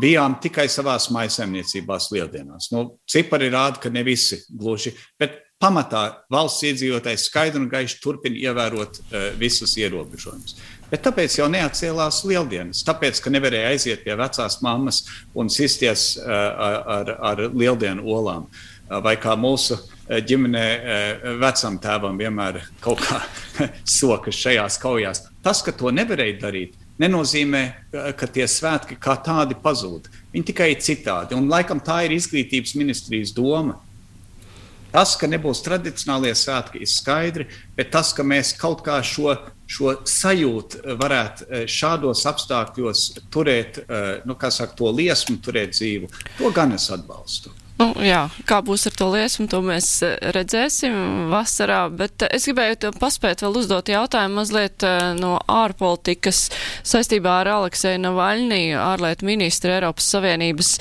bijām tikai savās maisaimniecībās lieldienās. Nu, cipari rāda, ka ne visi gluži, bet pamatā valsts iedzīvotājs skaidri un gaiši turpina ievērot uh, visus ierobežojumus. Bet tāpēc jau neatcēlās lieldienas. Tāpēc, ka nevarēja aiziet pie vecās mammas un sisties uh, ar, ar lieldienu olām. Uh, vai kā mūsu ģimenē vecam tēvam vienmēr kaut kā sokas šajās kaujās. Tas, ka to nevarēja darīt, nenozīmē, ka tie svētki kā tādi pazūd. Viņi tikai ir citādi. Un laikam tā ir izglītības ministrijas doma. Tas, ka nebūs tradicionālie svētki, ir skaidri, bet tas, ka mēs kaut kā šo, šo sajūtu varētu eh, šādos apstākļos turēt, eh, nu, kā saka, to liesmu, turēt dzīvu, to gan es atbalstu. Nu, jā, kā būs ar to liesmu, to mēs eh, redzēsim vasarā, bet eh, es gribēju paspēt vēl uzdot jautājumu mazliet eh, no ārpolitikas saistībā ar Alekseju Navaļnī, ārlietu ministru Eiropas Savienības,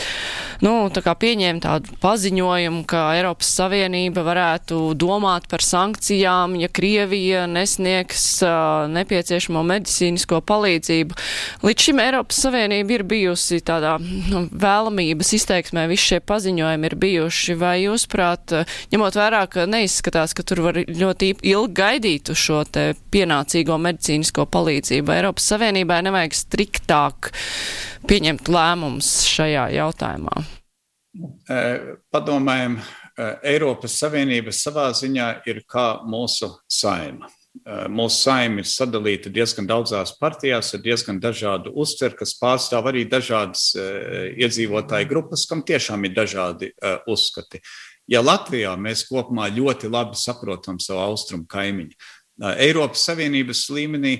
nu, tā kā pieņēma tādu paziņojumu, ka Eiropas Savienība varētu domāt par sankcijām, ja Krievija nesniegs uh, nepieciešamo medicīnisko palīdzību. Līdz šim Eiropas Savienība ir bijusi tādā nu, vēlamības izteiksmē visi šie paziņojumi ir bijuši, vai jūs prāt, ņemot vērā, ka neizskatās, ka tur var ļoti ilgi gaidīt uz šo te pienācīgo medicīnisko palīdzību, Eiropas Savienībai nevajag striktāk pieņemt lēmums šajā jautājumā? Padomājam, Eiropas Savienība savā ziņā ir kā mūsu saima. Mūsu saima ir sadalīta diezgan daudzās partijās, ar diezgan dažādu uztveru, kas pārstāv arī dažādas iedzīvotāju grupas, kam tiešām ir dažādi uzskati. Ja Latvijā mēs kopumā ļoti labi saprotam savu austrumu kaimiņu, Eiropas Savienības līmenī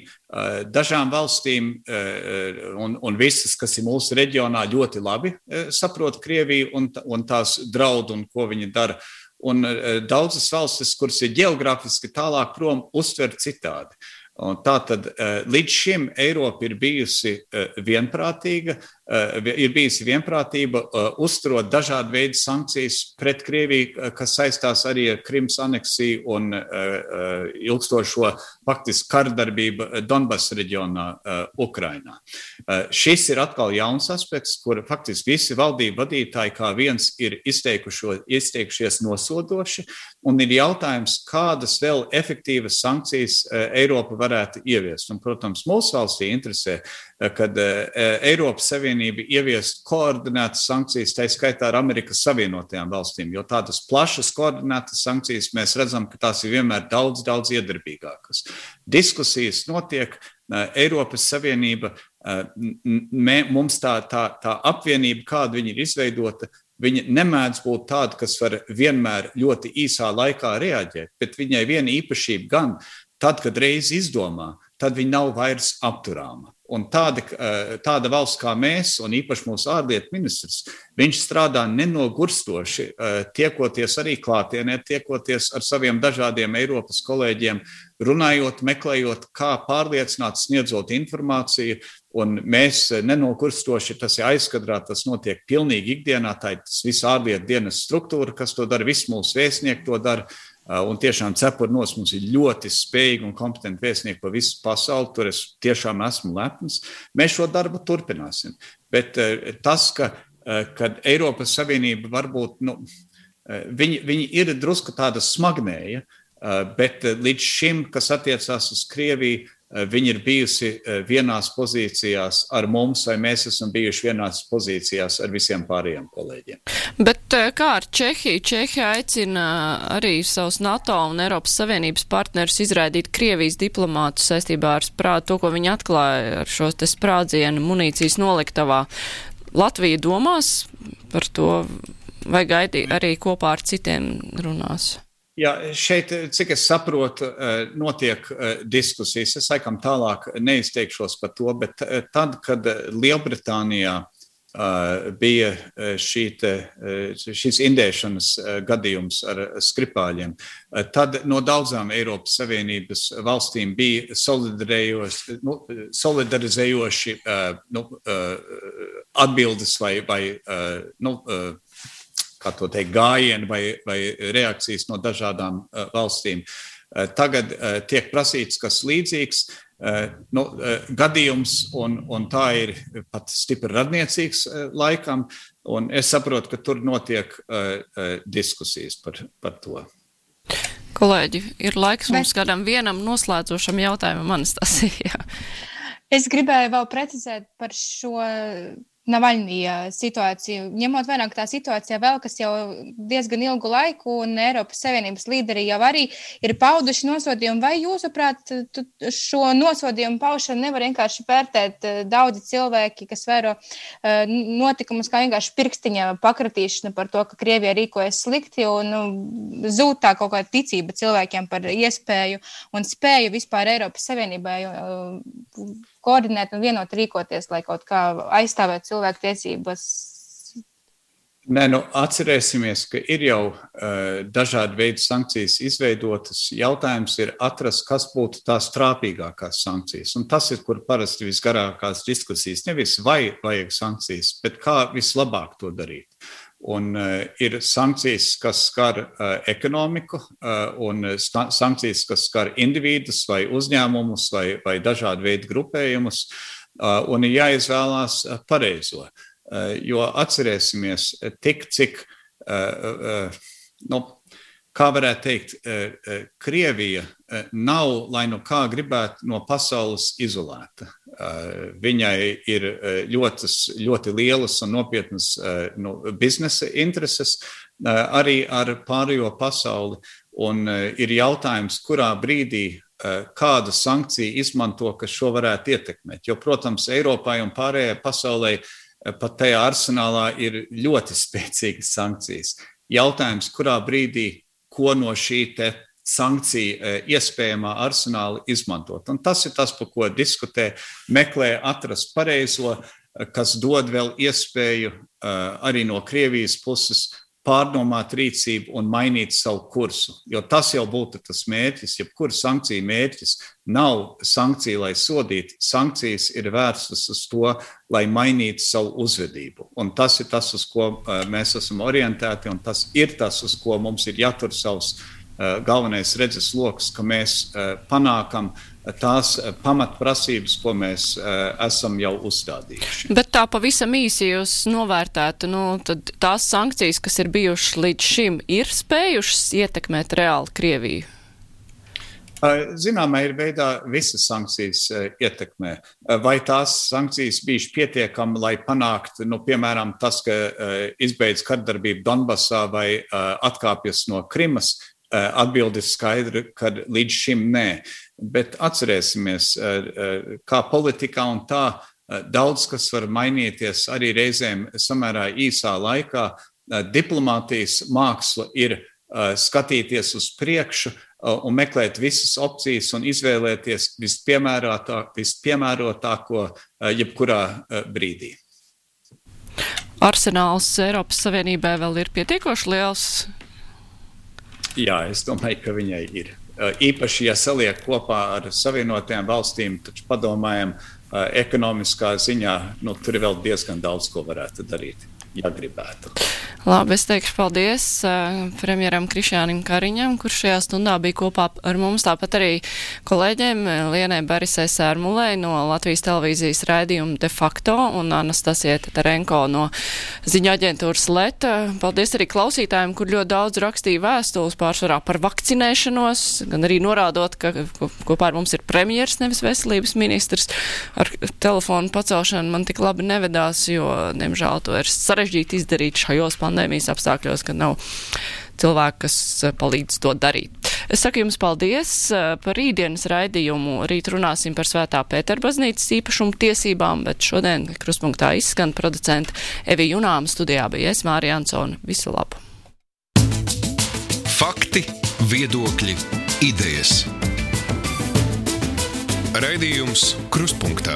dažām valstīm un, un visas, kas ir mūsu reģionā, ļoti labi saprot Krieviju un, un tās draudu un ko viņi dara un eh, daudzas valstis, kuras ir geogrāfiski tālāk prom, uztver citādi. Un tā tad eh, līdz šim Eiropa ir bijusi eh, vienprātīga, ir bijusi vienprātība uzturot dažādu veidu sankcijas pret Krieviju, kas saistās arī ar Krimas aneksiju un ilgstošo faktiski kardarbību Donbass reģionā, Ukrainā. Šis ir atkal jauns aspekts, kur faktiski visi valdību vadītāji kā viens ir izteikušies nosodoši, un ir jautājums, kādas vēl efektīvas sankcijas Eiropa varētu ieviest. Un, protams, mūsu valstī interesē, kad Eiropas Savienība ieviest koordinētas sankcijas, tā skaitā ar Amerikas Savienotajām valstīm, jo tādas plašas koordinētas sankcijas mēs redzam, ka tās ir vienmēr daudz, daudz iedarbīgākas. Diskusijas notiek, Eiropas Savienība, mums tā, tā, tā apvienība, kāda viņa ir izveidota, viņa nemēdz būt tāda, kas var vienmēr ļoti īsā laikā reaģēt, bet viņai viena īpašība gan tad, kad reiz izdomā, tad viņa nav vairs apturāma. Un tāda, eh, tāda valsts kā mēs, un īpaši mūsu ārlietu ministrs, viņš strādā nenogurstoši, eh, tiekoties arī klātienē, tiekoties ar saviem dažādiem Eiropas kolēģiem, runājot, meklējot, kā pārliecināt, sniedzot informāciju. Un mēs nenogurstoši, tas ir aizkadrā, tas notiek pilnīgi ikdienā. Tā ir viss ārlietu dienas struktūra, kas to dara, visi mūsu vēstnieki to dara. Uh, un tiešām cepurnos mums ir ļoti spējīgi un kompetenti vēstnieki pa visu pasauli. Tur es tiešām esmu lepns. Mēs šo darbu turpināsim. Bet uh, tas, ka uh, kad Eiropas Savienība varbūt nu, viņi, viņi ir drusku tāda smagnēja, bet līdz šim, kas attiecās uz Krieviju, viņa ir bijusi eh, vienās pozīcijās ar mums, vai mēs esam bijuši vienās pozīcijās ar visiem pārējiem kolēģiem. Bet eh, kā ar Čehiju? Čehija aicina arī savus NATO un Eiropas Savienības partnerus izraidīt Krievijas diplomātu saistībā ar sprādu, to, ko viņi atklāja ar šo te sprādzienu munīcijas noliktavā. Latvija domās par to vai gaidī arī kopā ar citiem runās? Jā, šeit, cik es saprotu, eh, notiek eh, diskusijas. Es laikam tālāk neizteikšos par to, bet eh, tad, kad Lielbritānijā bija šī te, šis indēšanas gadījums ar skripāļiem, tad no daudzām Eiropas Savienības valstīm bija nu, solidarizējoši nu, atbildes vai, vai nu, kā to teikt, gājieni vai, vai reakcijas no dažādām uh, valstīm. Uh, tagad uh, tiek prasīts kas līdzīgs. nu, gadījums, un, un tā ir pat stipri radniecīgs laikam. Es saprotu, ka tur notiek diskusijas par, par to. Kolēģi, ir laiks mums Bet... kādam vienam noslēdzošam jautājumam, Anastasija. Es gribēju vēl precizēt par šo Navaļnija situāciju, ņemot vērā, ka tā situācija vēl kas jau diezgan ilgu laiku, un Eiropas Savienības līderi jau arī ir pauduši nosodījumu, vai jūsuprāt, šo nosodījumu paušanu nevar vienkārši vērtēt eh, daudzi cilvēki, kas vēro eh, notikumus kā vienkārši pirkstiņa pakratīšana par to, ka Krievija rīkojas slikti un nu, zūd tā kaut kāda ticība cilvēkiem par iespēju un spēju vispār Eiropas Savienībai eh, koordinēt un vienot rīkoties, lai kaut kā aizstāvētu cilvēku tiesības? Nē, nu, atcerēsimies, ka ir jau uh, dažādi veidi sankcijas izveidotas. Jautājums ir atrast, kas būtu tās trāpīgākās sankcijas. Un tas ir, kur parasti visgarākās diskusijas. Nevis vai vajag sankcijas, bet kā vislabāk to darīt. Un uh, ir sankcijas, kas skar uh, ekonomiku, uh, un sankcijas, kas skar individus vai uzņēmumus vai, vai dažādu veidu grupējumus, uh, un ir jāizvēlās pareizo. Uh, jo atcerēsimies, tik cik, uh, uh, nu, kā varētu teikt, uh, Krievija uh, nav, lai nu kā gribētu, no pasaules izolēta. Viņai ir ļoti, ļoti lielas un nopietnas nu, biznesa intereses arī ar pārējo pasauli. Un ir jautājums, kurā brīdī kādu sankciju izmanto, kas šo varētu ietekmēt. Jo, protams, Eiropai un pārējai pasaulē pat tajā arsenālā ir ļoti spēcīgas sankcijas. Jautājums, kurā brīdī ko no šī sankciju eh, iespējamā arsenāla izmantot. Un tas ir tas, par ko diskutē, meklē atrast pareizo, eh, kas dod vēl iespēju eh, arī no Krievijas puses pārdomāt rīcību un mainīt savu kursu. Jo tas jau būtu tas mērķis, jebkura sankcija mērķis nav sankcija, lai sodītu. Sankcijas ir vērstas uz to, lai mainītu savu uzvedību. Un tas ir tas, uz ko mēs esam orientēti, un tas ir tas, uz ko mums ir jātur savs Eh, galvenais redzes lokus, ka mēs eh, panākam tās eh, pamatprasības, ko mēs esam jau uzstādījuši. Bet tā pavisam īsi jūs novērtētu, nu, tās sankcijas, kas ir bijušas līdz šim, ir spējušas ietekmēt reāli Krieviju? Zināmā ir veidā visas sankcijas ietekmē. Vai tās sankcijas bijušas pietiekami, lai panāktu, nu, piemēram, tas, ka izbeidz kardarbību Donbasā vai atkāpjas no Krimas, Eh, atbildi skaidra, ka līdz šim nē. Bet atcerēsimies, eh, eh, kā politikā un tā daudz kas var mainīties arī reizēm samērā īsā laikā. Diplomātijas māksla ir skatīties uz priekšu un meklēt visas opcijas un izvēlēties vispiemērotā, vispiemērotāko jebkurā brīdī. Arsenāls Eiropas Savienībai vēl ir pietiekoši liels Jā, es domāju, ka viņai ir. Īpaši, ja saliek kopā ar Savienotajām valstīm, taču padomājam, ekonomiskā ziņā, nu, tur ir vēl diezgan daudz, ko varētu darīt, ja gribētu. Labi, es teikšu paldies uh, premjeram Krišānam Kariņam, kurš šajā stundā bija kopā ar mums, tāpat arī kolēģiem Lienai Barisai Sērmulei no Latvijas televīzijas raidījuma de facto un Anastasija Tarenko no ziņa aģentūras Leta. Paldies arī klausītājiem, kur ļoti daudz rakstīja vēstules pārsvarā par vakcinēšanos, gan arī norādot, ka kopā ar mums ir premjers, nevis veselības ministrs. Ar telefonu pacelšanu man tik labi nevedās, jo, diemžēl, to ir sarežģīti izdarīt šajos pandēmijas apstākļos, kad nav cilvēki, kas eh, palīdz to darīt. Es saku jums paldies eh, par rītdienas raidījumu. Rīt runāsim par Svētā Pētera baznīcas īpašumu tiesībām, bet šodien kruspunktā izskan producenta Evi Junām studijā bija es Mārija Ansona. Visu labu! Fakti, viedokļi, idejas. Raidījums Kruspunkta